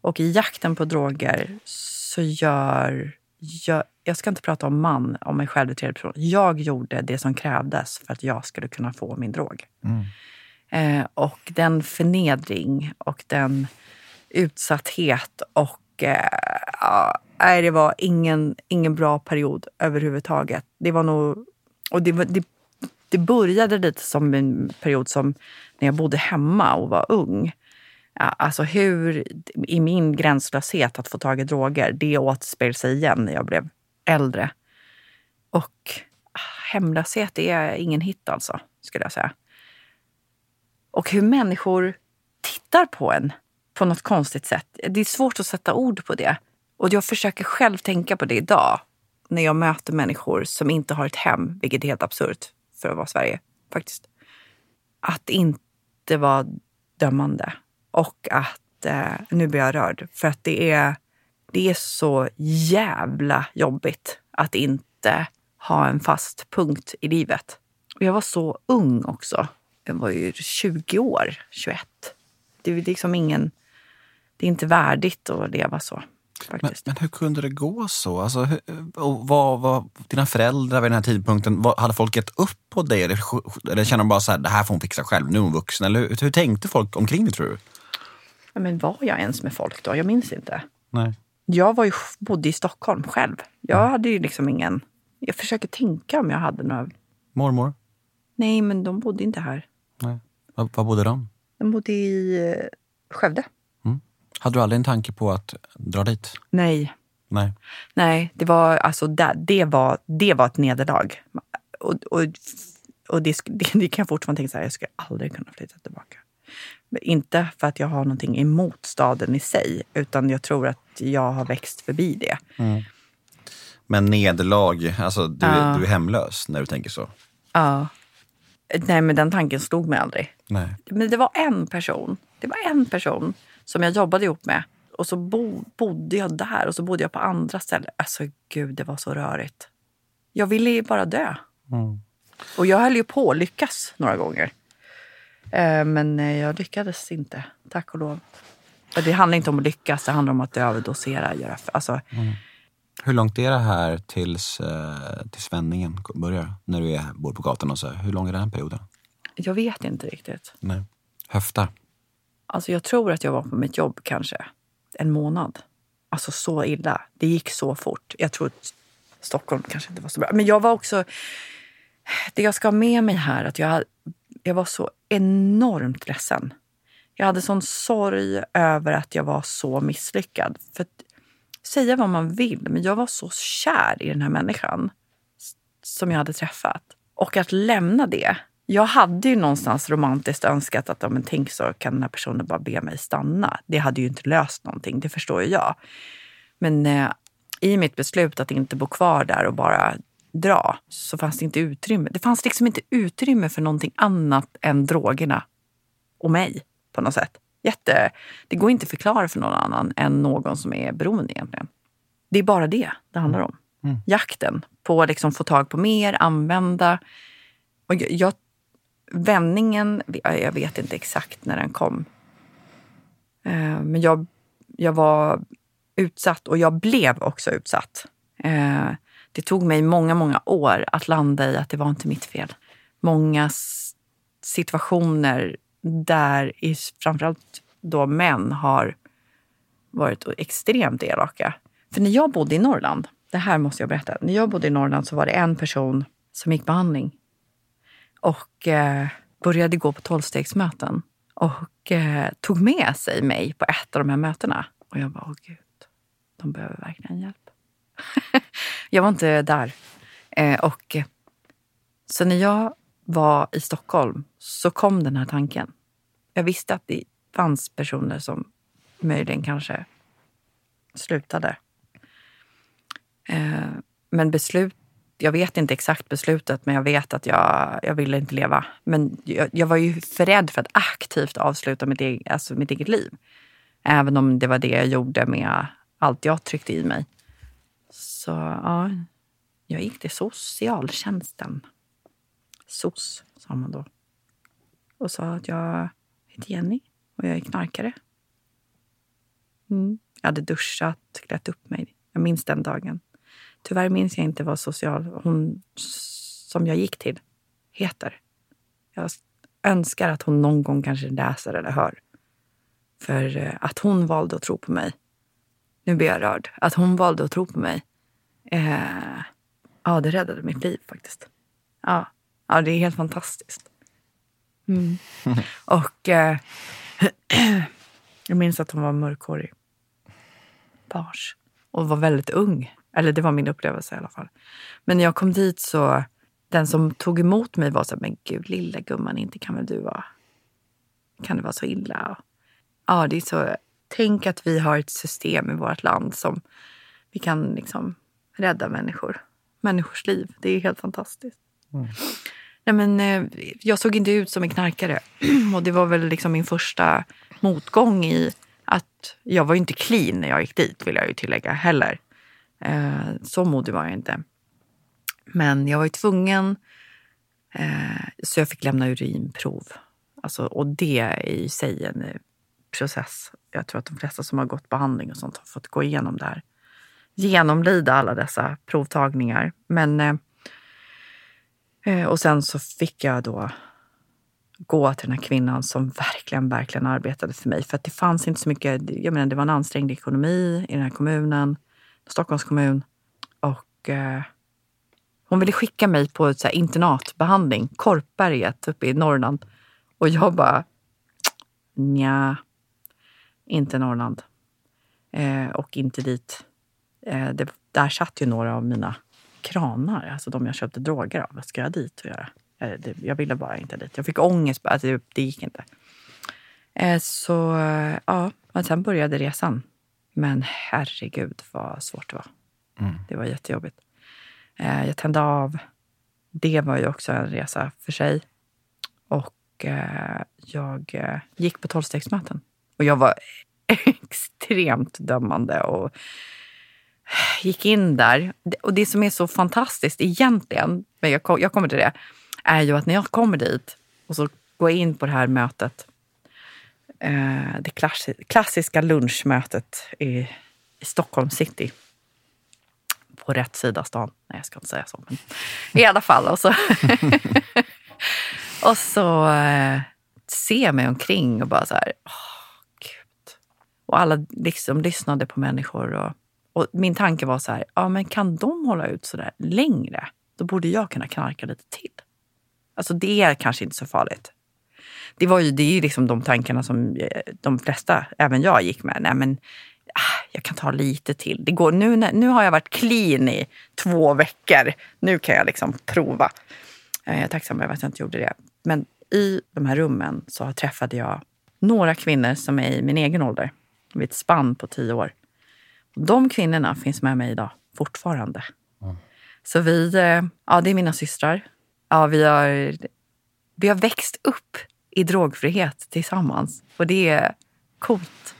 Och i jakten på droger så gör jag, jag ska inte prata om man, om mig själv i tredje person. Jag gjorde det som krävdes för att jag skulle kunna få min drog. Mm. Eh, och den förnedring och den utsatthet och... Eh, ja, nej, det var ingen, ingen bra period överhuvudtaget. Det var nog... Och det, det, det började lite som en period som när jag bodde hemma och var ung. Ja, Alltså hur, i min gränslöshet att få tag i droger, det återspeglar sig igen när jag blev äldre. Och ah, hemlöshet är ingen hit alltså, skulle jag säga. Och hur människor tittar på en på något konstigt sätt. Det är svårt att sätta ord på det. Och jag försöker själv tänka på det idag när jag möter människor som inte har ett hem, vilket är helt absurt för att vara Sverige faktiskt. Att inte vara dömande och att, eh, nu blir jag rörd, för att det är, det är så jävla jobbigt att inte ha en fast punkt i livet. Och jag var så ung också. Jag var ju 20 år, 21. Det är liksom ingen... Det är inte värdigt att leva så. Men, men hur kunde det gå så? Alltså, hur, och vad, vad, dina föräldrar vid den här tidpunkten, vad, hade folk gett upp på dig? Eller, eller kände de bara så här, det här får hon fixa själv, nu är hon vuxen? Eller hur, hur tänkte folk omkring det tror du? Ja, Men var jag ens med folk då? Jag minns inte. Nej. Jag var ju, bodde i Stockholm själv. Jag hade ju liksom ingen... Jag försöker tänka om jag hade några... Mormor? Nej, men de bodde inte här. Nej. Var, var bodde de? De bodde i eh, Skövde. Hade du aldrig en tanke på att dra dit? Nej, Nej. nej, det var alltså där, det var, det var ett nederlag. Och, och, och det, det, det kan jag fortfarande tänka så här, jag skulle aldrig kunna flytta tillbaka. Men inte för att jag har någonting emot staden i sig, utan jag tror att jag har växt förbi det. Men nederlag, alltså du, Ja. du är hemlös när du tänker så? Ja. Nej, men den tanken slog mig aldrig. Nej. Men det var en person. Det var en person som jag jobbade ihop med. Och så bo, bodde jag där och så bodde jag på andra ställen. Alltså gud, det var så rörigt. Jag ville ju bara dö. Mm. Och jag höll ju på att lyckas några gånger. Eh, men eh, jag lyckades inte, tack och lov. Det handlar inte om att lyckas, det handlar om att överdosera. Göra, alltså, Hur långt är det här tills, eh, tills vändningen börjar? När du är, bor på gatan och så. Hur lång är den perioden? jag vet inte riktigt. Nej. Höftar? Alltså jag tror att jag var på mitt jobb kanske en månad. Alltså så illa. Det gick så fort. Jag tror att Stockholm kanske inte var så bra. Men jag var också... Det jag ska ha med mig här att jag, jag var så enormt ledsen. Jag hade sån sorg över att jag var så misslyckad. För säga vad man vill, men jag var så kär i den här människan som jag hade träffat. Och att lämna det. Jag hade ju någonstans romantiskt önskat att men tänk så kan den här personen bara be mig stanna. Det hade ju inte löst någonting, det förstår ju jag. Men eh, i mitt beslut att inte bo kvar där och bara dra så fanns det inte utrymme. Det fanns liksom inte utrymme för någonting annat än drogerna och mig på något sätt. Jätte, det går inte att förklara för någon annan än någon som är beroende egentligen. Det är bara det det handlar om. Mm. Jakten på att liksom få tag på mer, använda. Och jag, jag, vändningen, jag vet inte exakt när den kom. Eh, men jag, jag var utsatt och jag blev också utsatt. Eh, det tog mig många, många år att landa i att det var inte mitt fel. Många situationer där i, framförallt då män har varit extremt elaka. För när jag bodde i Norrland, det här måste jag berätta. När jag bodde i Norrland så var det en person som gick behandling och eh, började gå på tolvstegsmöten och eh, tog med sig mig på ett av de här mötena. Och jag bara, åh gud, de behöver verkligen hjälp. jag var inte där. Eh, och så när jag var i Stockholm så kom den här tanken. Jag visste att det fanns personer som möjligen kanske slutade. Eh, men beslut, jag vet inte exakt beslutet, men jag vet att jag, jag ville inte leva. Men jag, jag var ju för rädd för att aktivt avsluta mitt, eget, alltså mitt eget liv. Även om det var det jag gjorde med allt jag tryckte i mig. Så ja, jag gick till socialtjänsten. SOS, sa man då. Och sa att jag heter Jenny och jag är knarkare. Mm. Jag hade duschat, klätt upp mig. Jag minns den dagen. Tyvärr minns jag inte vad social, hon som jag gick till heter. Jag önskar att hon någon gång kanske läser eller hör. För eh, att hon valde att tro på mig. Nu blir jag rörd. Att hon valde att tro på mig. Eh, ja, det räddade mitt liv faktiskt. Ja, ja det är helt fantastiskt. Mm. Och eh, jag minns att hon var mörkhårig. Page. Och var väldigt ung. Eller det var min upplevelse i alla fall. Men när jag kom dit så, den som tog emot mig var så här, men gud lilla gumman, inte kan väl du vara, kan det vara så illa? Ja, det är så, tänk att vi har ett system i vårt land som vi kan liksom rädda människor. Människors liv. Det är helt fantastiskt. Mm. Nej, men, eh, jag såg inte ut som en knarkare. Och det var väl liksom min första motgång i att jag var ju inte clean när jag gick dit, vill jag ju tillägga heller. Eh, så modig var jag inte. Men jag var ju tvungen, eh, så jag fick lämna urinprov. Alltså, och det är i sig en eh, process. Jag tror att de flesta som har gått behandling och sånt har fått gå igenom det här. Genomlida alla dessa provtagningar. Men, eh, Eh, och sen så fick jag då gå till den här kvinnan som verkligen, verkligen arbetade för mig. För att det fanns inte så mycket, jag menar det var en ansträngd ekonomi i den här kommunen, Stockholms kommun. Och eh, hon ville skicka mig på ett så internatbehandling, Korpberget uppe i Norrland. Och jag bara, nja, inte Norrland. Eh, och inte dit. Eh, det, där satt ju några av mina kranar, alltså de jag köpte droger av. Vad ska jag dit och göra? Eh, jag ville bara inte dit. Jag fick ångest, alltså det, det gick inte. Eh, så ja, och sen började resan. Men herregud vad svårt det var. Mm. Det var jättejobbigt. Eh, jag tände av. Det var ju också en resa för sig. Och jag gick på tolvstegsmöten. Och jag var extremt dömande och gick in där. Och det som är så fantastiskt egentligen, men jag, jag kommer till det, är ju att när jag kommer dit och så går jag in på det här mötet, eh, det klassiska lunchmötet i, i Stockholm city på rätt sida stan. Nej, jag ska inte säga så. Men I alla fall. Och så, och så eh, ser jag mig omkring och bara så här, åh, gud. Och alla liksom lyssnade på människor. Och, och min tanke var så här, ja men kan de hålla ut så där längre? Då borde jag kunna knarka lite till. Alltså det är kanske inte så farligt. Det, var ju, det är ju liksom de tankarna som eh, de flesta, även jag, gick med. Nej, men ah, jag kan ta lite till. Det går, nu, nu har jag varit clean i två veckor. Nu kan jag liksom prova. Eh, jag är tacksam över att jag inte gjorde det. Men i de här rummen så träffade jag några kvinnor som är i min egen ålder. Vid ett spann på tio år. De kvinnorna finns med mig idag, fortfarande. Mm. Så vi, eh, ja det är mina systrar. Ja, vi har, vi har växt upp i drogfrihet tillsammans. Och det är coolt.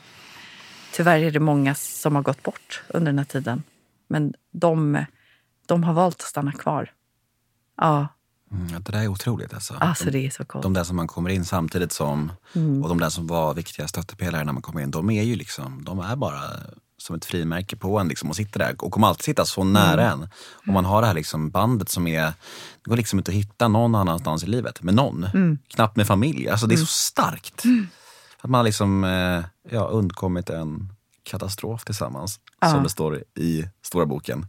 Tyvärr är det många som har gått bort under den här tiden. Men de, de har valt att stanna kvar. Ja. Mm, det där är otroligt. Alltså. Alltså, de, det är så coolt. De där som man kommer in samtidigt som mm. och de där som var viktiga stöttepelare när man kommer in, de är ju liksom, de är bara som ett frimärke på en liksom, och sitter där och kommer alltid sitta så nära mm. en. Och man har det här liksom bandet som är, det går liksom inte att hitta någon annanstans i livet med någon. Mm. Knappt med familj. Alltså det är så mm. starkt. Mm. Att man liksom eh, ja, undkommit en katastrof tillsammans. Ja. Som det står i stora boken.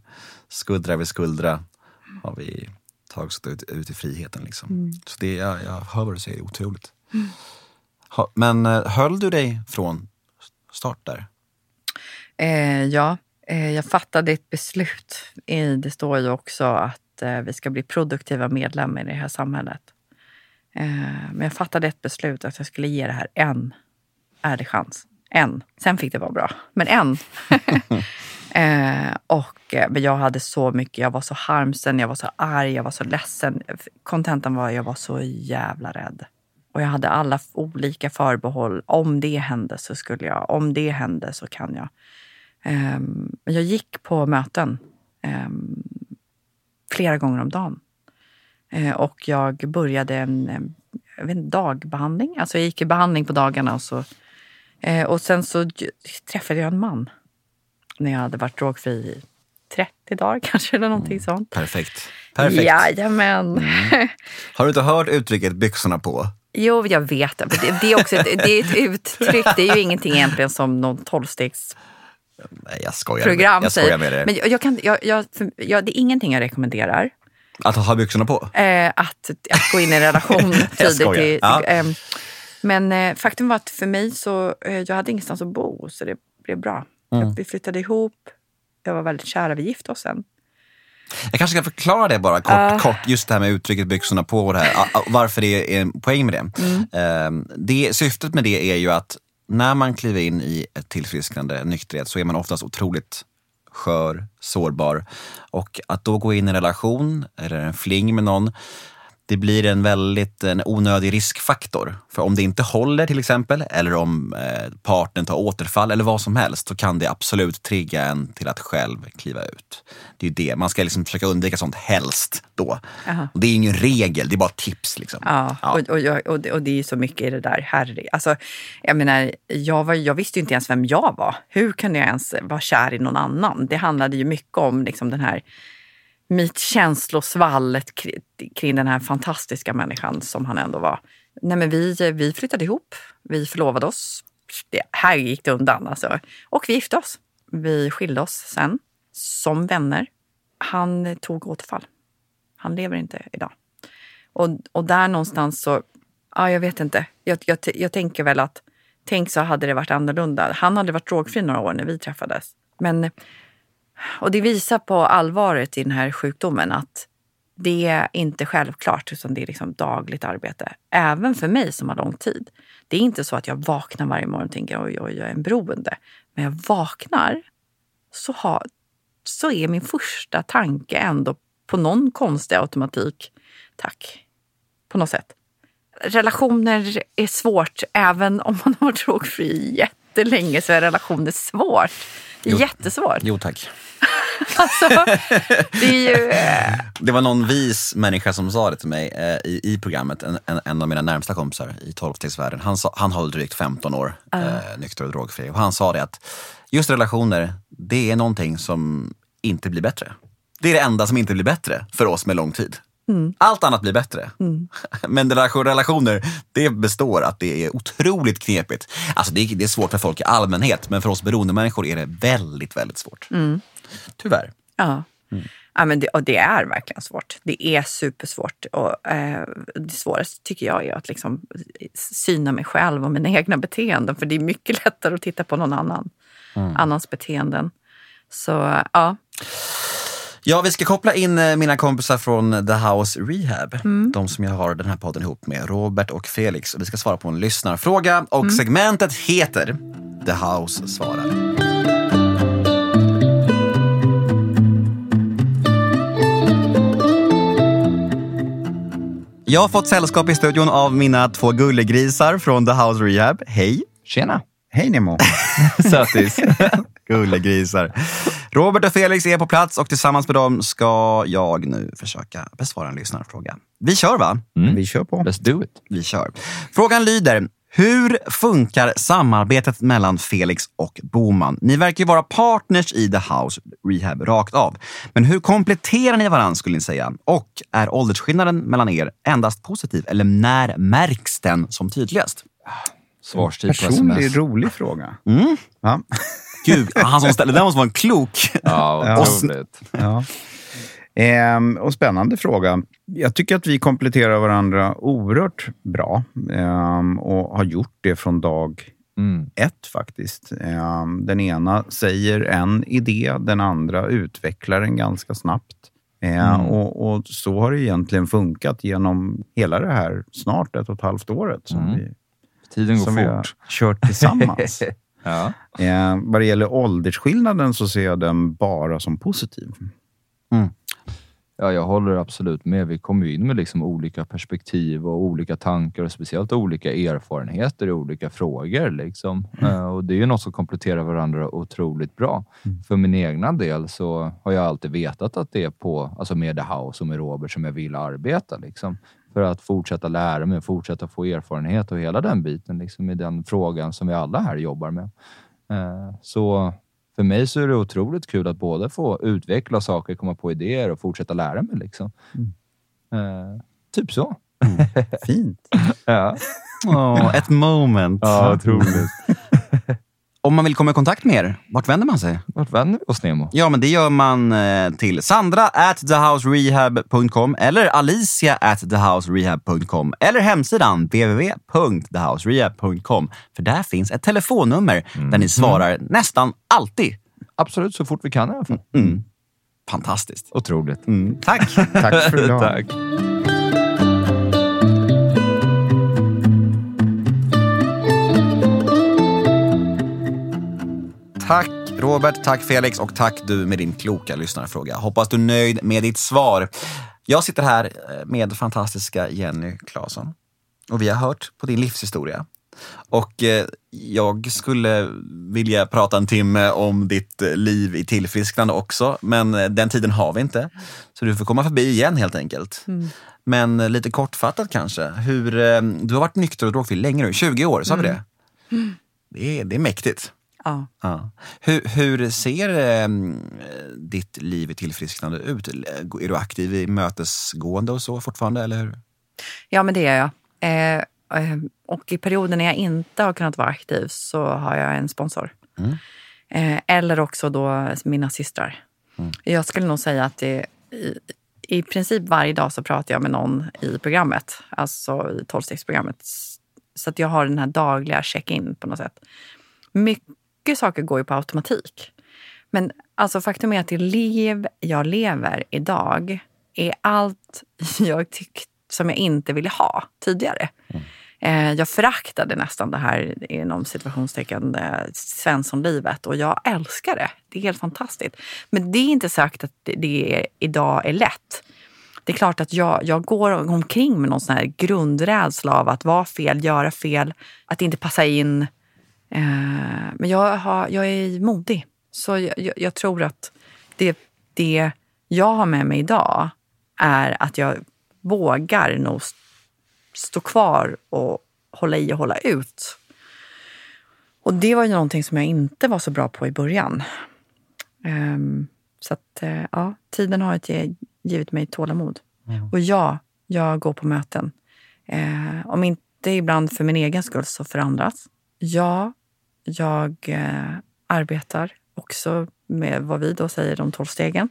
Skuldra vid skuldra har vi tagit ut, ut i friheten. Liksom. Mm. Så det, jag, jag hör vad du säger, otroligt. Mm. Ha, men eh, höll du dig från start där? Eh, ja, eh, jag fattade ett beslut. Det står ju också att eh, vi ska bli produktiva medlemmar i det här samhället. Eh, men jag fattade ett beslut att jag skulle ge det här en ärlig chans. En. Sen fick det vara bra, men en. eh, och, eh, men jag hade så mycket. Jag var så harmsen, jag var så arg, jag var så ledsen. Kontentan var att jag var så jävla rädd. Och jag hade alla olika förbehåll. Om det hände så skulle jag. Om det hände så kan jag. Eh, jag gick på möten eh, flera gånger om dagen. Eh, och jag började en, jag vet, dagbehandling. Alltså jag gick i behandling på dagarna och så Eh, och sen så träffade jag en man när jag hade varit drogfri i 30 dagar kanske eller någonting mm. sånt. Perfekt. Perfekt. Jajamän. Mm. Har du inte hört uttrycket byxorna på? Jo, jag vet det. Det, är också ett, det är ett uttryck. Det är ju ingenting egentligen som någon tolvstegs Nej, jag skojar, program jag skojar med det. Men jag kan, jag, jag, jag, det är ingenting jag rekommenderar. Att ha byxorna på? Eh, att, att gå in i en relation tidigt. I, ja. eh, men eh, faktum var att för mig så, eh, jag hade ingenstans att bo så det blev bra. Mm. Vi flyttade ihop. Jag var väldigt kära, vi gifte oss sen. Jag kanske ska förklara det bara kort, uh. kort just det här med uttrycket byxorna på och det här, varför det är en poäng med det. Mm. Eh, det. Syftet med det är ju att när man kliver in i ett tillfrisknande nykterhet så är man oftast otroligt skör, sårbar. Och att då gå in i en relation eller en fling med någon det blir en väldigt en onödig riskfaktor. För om det inte håller till exempel, eller om eh, partnern tar återfall eller vad som helst, så kan det absolut trigga en till att själv kliva ut. Det är det, man ska liksom försöka undvika sånt helst då. Det är ingen regel, det är bara tips. Liksom. Ja, Ja. Och, och, och, det, och det är ju så mycket i det där. Herre, alltså, jag, menar, jag, var, jag visste ju inte ens vem jag var. Hur kunde jag ens vara kär i någon annan? Det handlade ju mycket om liksom, den här mitt känslosvallet kring, kring den här fantastiska människan som han ändå var. Nej, men vi, vi flyttade ihop, vi förlovade oss. Det, här gick det undan alltså. Och vi gifte oss. Vi skilde oss sen, som vänner. Han tog återfall. Han lever inte idag. Och, och där någonstans så, ja jag vet inte. Jag, jag, jag tänker väl att, tänk så hade det varit annorlunda. Han hade varit drogfri några år när vi träffades. Men, och det visar på allvaret i den här sjukdomen att det är inte självklart utan det är liksom dagligt arbete. Även för mig som har lång tid. Det är inte så att jag vaknar varje morgon och tänker oj, oj, jag är en beroende. Men jag vaknar så, har, så är min första tanke ändå på någon konstig automatik. Tack. På något sätt. Relationer är svårt. Även om man har varit drogfri jättelänge så är relationer svårt. Det är Jo. jättesvårt. Jo tack. Alltså, det är ju... eh, Det var någon vis människa som sa det till mig eh, i, i programmet, en, en, en av mina närmsta kompisar i tolvstegsvärlden. Han, sa, han har drygt 15 år eh, nykter och drogfri. Och han sa det att just relationer, det är någonting som inte blir bättre. Det är det enda som inte blir bättre för oss med lång tid. Allt annat blir bättre. Men relation- relationer, det består att det är otroligt knepigt. Alltså det, är, det är svårt för folk i allmänhet, men för oss beroendemänniskor är det väldigt, väldigt svårt. Tyvärr. Ja. Ja, men det, och det är verkligen svårt. Det är supersvårt. Och, eh, det svåraste tycker jag är att liksom syna mig själv och mina egna beteenden. För det är mycket lättare att titta på någon annan, annans beteenden. Så ja, Ja, vi ska koppla in eh, mina kompisar från The House Rehab. De som jag har den här podden ihop med, Robert och Felix. Och vi ska svara på en lyssnarfråga och segmentet heter The House svarar. Jag har fått sällskap i studion av mina två gullegrisar från The House Rehab. Hej! Tjena! Hej Nemo. Sötis. Gullegrisar. Robert och Felix är på plats och tillsammans med dem ska jag nu försöka besvara en lyssnarfråga. Vi kör va? Vi kör på. Let's do it. Vi kör. Frågan lyder, hur funkar samarbetet mellan Felix och Boman? Ni verkar ju vara partners i The House Rehab rakt av. Men hur kompletterar ni varandra skulle ni säga? Och är åldersskillnaden mellan er endast positiv eller när märks den som tydligast? Svarstid på Personlig sms. rolig fråga. Mm. Ja. Gud, han som ställde den måste vara en klok. Ja, otroligt. Ja. Ehm, och spännande fråga. Jag tycker att vi kompletterar varandra oerhört bra ehm, och har gjort det från dag Mm. ett faktiskt. Ehm, den ena säger en idé, den andra utvecklar den ganska snabbt. Ehm, och, och så har det egentligen funkat genom hela det här snart ett och ett halvt året som, Mm. vi, Tiden går som vi har fort. kört tillsammans. Ja. Eh, vad det gäller åldersskillnaden så ser jag den bara som positiv. ja, jag håller absolut med. Vi kommer ju in med liksom olika perspektiv och olika tankar och speciellt olika erfarenheter i olika frågor. Liksom. Eh, och det är ju något som kompletterar varandra otroligt bra. För min egna del så har jag alltid vetat att det är på, alltså med The House och med Robert som jag vill arbeta. Liksom. För att fortsätta lära mig, fortsätta få erfarenhet och hela den biten liksom, i den frågan som vi alla här jobbar med. Eh, Så för mig så är det otroligt kul att både få utveckla saker, komma på idéer och fortsätta lära mig. Liksom. Eh, typ så. Fint. Ja, Åh, ett moment. ja otroligt. Om man vill komma i kontakt med er, vart vänder man sig? Vart vänder vi oss Nemo? Ja, men det gör man eh, till Sandra at thehouserehab.com eller Alicia at thehouserehab.com eller hemsidan www.thehouserehab.com. För där finns ett telefonnummer där ni svarar nästan alltid. Absolut, så fort vi kan i alla fall. Mm. Fantastiskt. Otroligt. Mm. Tack! Tack för idag. Tack. Tack Robert, tack Felix och tack du med din kloka lyssnarfråga. Hoppas du är nöjd med ditt svar. Jag sitter här eh, med fantastiska Jenny Claesson och vi har hört på din livshistoria. Och eh, jag skulle vilja prata en timme om ditt eh, liv i tillfrisknande också, men den tiden har vi inte. Så du får komma förbi igen helt enkelt. Mm. Men lite kortfattat kanske. Hur, du har varit nykter och drogfri länge nu, 20 år, sa vi det? Det är, det är mäktigt. Ja. Ja. Hur, hur ser eh, ditt liv i tillfrisknande ut? Är du aktiv i mötesgående och så fortfarande? Eller hur? ja, men det är jag. Eh, eh, och i perioder när jag inte har kunnat vara aktiv så har jag en sponsor. Mm. Eh, eller också då mina systrar. Mm. Jag skulle nog säga att det, i, i princip varje dag så pratar jag med någon i programmet. Alltså i tolvstegsprogrammet. Så att jag har den här dagliga check-in på något sätt. Mycket saker går ju på automatik. Men alltså faktum är att det liv jag lever idag är allt jag tyckte som jag inte ville ha tidigare. Eh, jag föraktade nästan det här inom situationstecken eh, Svenssonlivet och jag älskar det. Det är helt fantastiskt. Men det är inte sagt att det, det är, idag är lätt. Det är klart att jag, jag går omkring med någon sån här grundrädsla av att vara fel, göra fel, att inte passa in. Eh, men jag, har, jag är modig. Så jag, jag, tror att det, det jag har med mig idag är att jag vågar nog st- stå kvar och hålla i och hålla ut. Och det var ju någonting som jag inte var så bra på i början. Ehm, så att, eh, ja, tiden har givit mig tålamod. Och ja, jag går på möten. Eh, om inte ibland för min egen skull så för andras. Ja, jag eh, arbetar också med vad vi då säger de tolv stegen.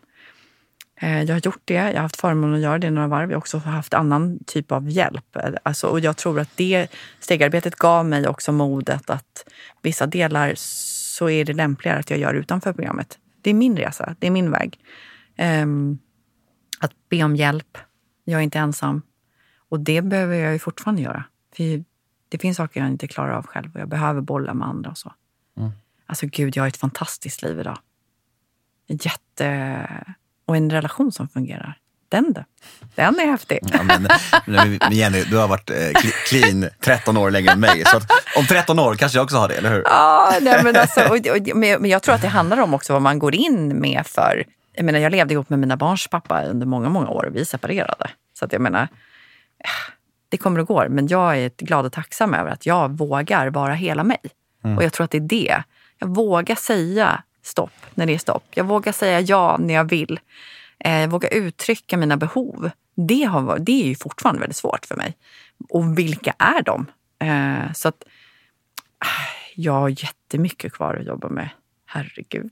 Eh, Jag har gjort det. Jag har haft förmånen att göra det några varv. Jag har också haft annan typ av hjälp. Alltså, och jag tror att det stegarbetet gav mig också modet att vissa delar så är det lämpligare att jag gör utanför programmet. Det är min resa, det är min väg. Eh, att be om hjälp. Jag är inte ensam. Och det behöver jag ju fortfarande göra. För det finns saker jag inte klarar av själv och jag behöver bolla med andra och så. Alltså gud, jag har ett fantastiskt liv idag. Jätte... Och en relation som fungerar. Den då? Den är häftig. Ja, men, men Jenny, du har varit eh, cl- clean 13 år längre än mig. Så att om 13 år kanske jag också har det, eller hur? Ja, nej, men, alltså, och, och, men jag tror att det handlar om också vad man går in med för... Jag, menar, jag levde ihop med mina barns pappa under många, många år och vi separerade. Så att jag menar, det kommer och går. Men jag är glad och tacksam över att jag vågar vara hela mig. Och jag tror att det är det. Jag vågar säga stopp när det är stopp. Jag vågar säga ja när jag vill. Eh, jag vågar uttrycka mina behov. Det, har, det är ju fortfarande väldigt svårt för mig. Och vilka är de? Eh, så att jag har jättemycket kvar att jobba med. Herregud.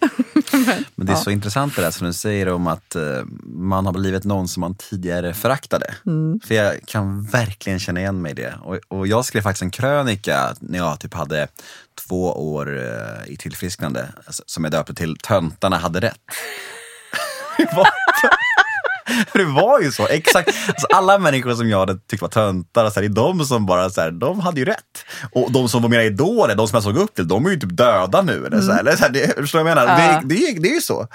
Men det är Ja. så intressant det där som du säger om att eh, man har blivit någon som man tidigare föraktade. Mm. För jag kan verkligen känna igen mig i det. Och, och jag skrev faktiskt en krönika när jag typ hade två år eh, i tillfrisknande alltså, som jag döpte till Töntarna hade rätt. det, var, det var ju så, exakt. Alltså, alla människor som jag hade tyckt var töntar, så här, det är de som bara, så här, de hade ju rätt. Och de som var mina idoler, de som jag såg upp till, de är ju typ döda nu. Eller, så här, eller, så här, det, förstår du vad jag menar? Ja. Det, det, är- det är ju så.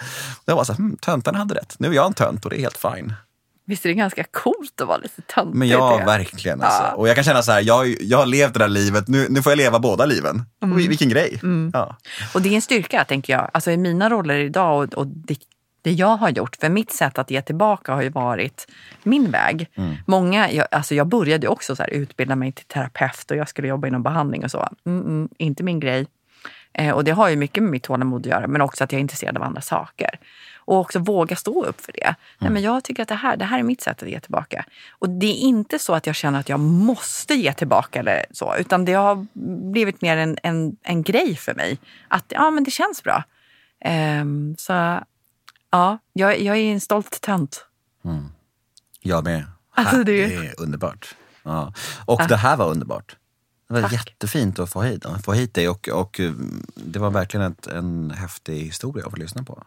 Jag var så här, hm, töntarna hade rätt. Nu är jag en tönt och det är helt fine. Visst är det ganska coolt att vara lite töntig? Men ja, verkligen. Alltså. Ja. Och jag kan känna så här, jag, jag har levt det där livet, nu, nu får jag leva båda liven. Mm. Vilken grej. Ja. Och det är en styrka, tänker jag. Alltså i mina roller idag och, och det, det jag har gjort, för mitt sätt att ge tillbaka har ju varit min väg. Många, jag, alltså jag började också så här, utbilda mig till terapeut och jag skulle jobba inom behandling och så. Mm, mm, inte min grej. Eh, och det har ju mycket med mitt tålamod att göra, men också att jag är intresserad av andra saker. Och också våga stå upp för det. Nej, men jag tycker att det här, det här är mitt sätt att ge tillbaka. Och det är inte så att jag känner att jag måste ge tillbaka eller så, utan det har blivit mer en, en, en grej för mig. Att ja, men det känns bra. Ehm, så ja, jag, jag är en stolt tönt. Jag med. Alltså, det- det är underbart. Ja. Och det här var underbart. Det var Tack. jättefint att få hit, få hit dig och, och eh, det var verkligen ett, en häftig historia att få lyssna på.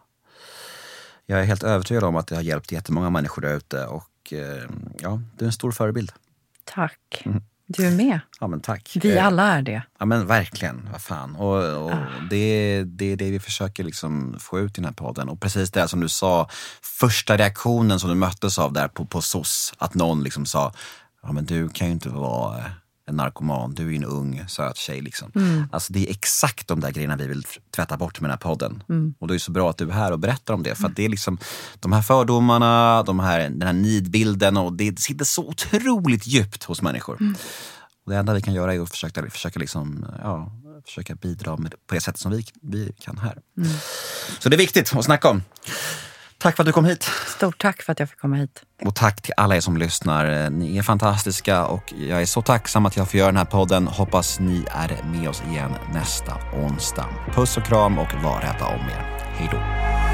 Jag är helt övertygad om att det har hjälpt jättemånga människor där ute och eh, ja, du är en stor förebild. Tack. Du är med. Ja, men tack. Vi Eh, alla är det. Ja men verkligen, vad fan. Och, och det, är- det är det vi försöker liksom få ut i den här podden. Och precis det som du sa, första reaktionen som du möttes av där på, på SOS, att någon liksom sa, ja men du kan ju inte vara en narkoman, du är en ung söt tjej. Liksom. Alltså det är exakt de där grejerna vi vill tvätta bort med den här podden. Och det är så bra att du är här och berättar om det. För att det är liksom de här fördomarna, de här, den här nidbilden och det sitter så otroligt djupt hos människor. Och det enda vi kan göra är att försöka, försöka, liksom, ja, försöka bidra med, på det sättet som vi, vi kan här. Så det är viktigt att snacka om. Tack för att du kom hit. Stort tack för att jag fick komma hit. Och tack till alla er som lyssnar. Ni är fantastiska och jag är så tacksam att jag får göra den här podden. Hoppas ni är med oss igen nästa onsdag. Puss och kram och var rädda om er. Hej då.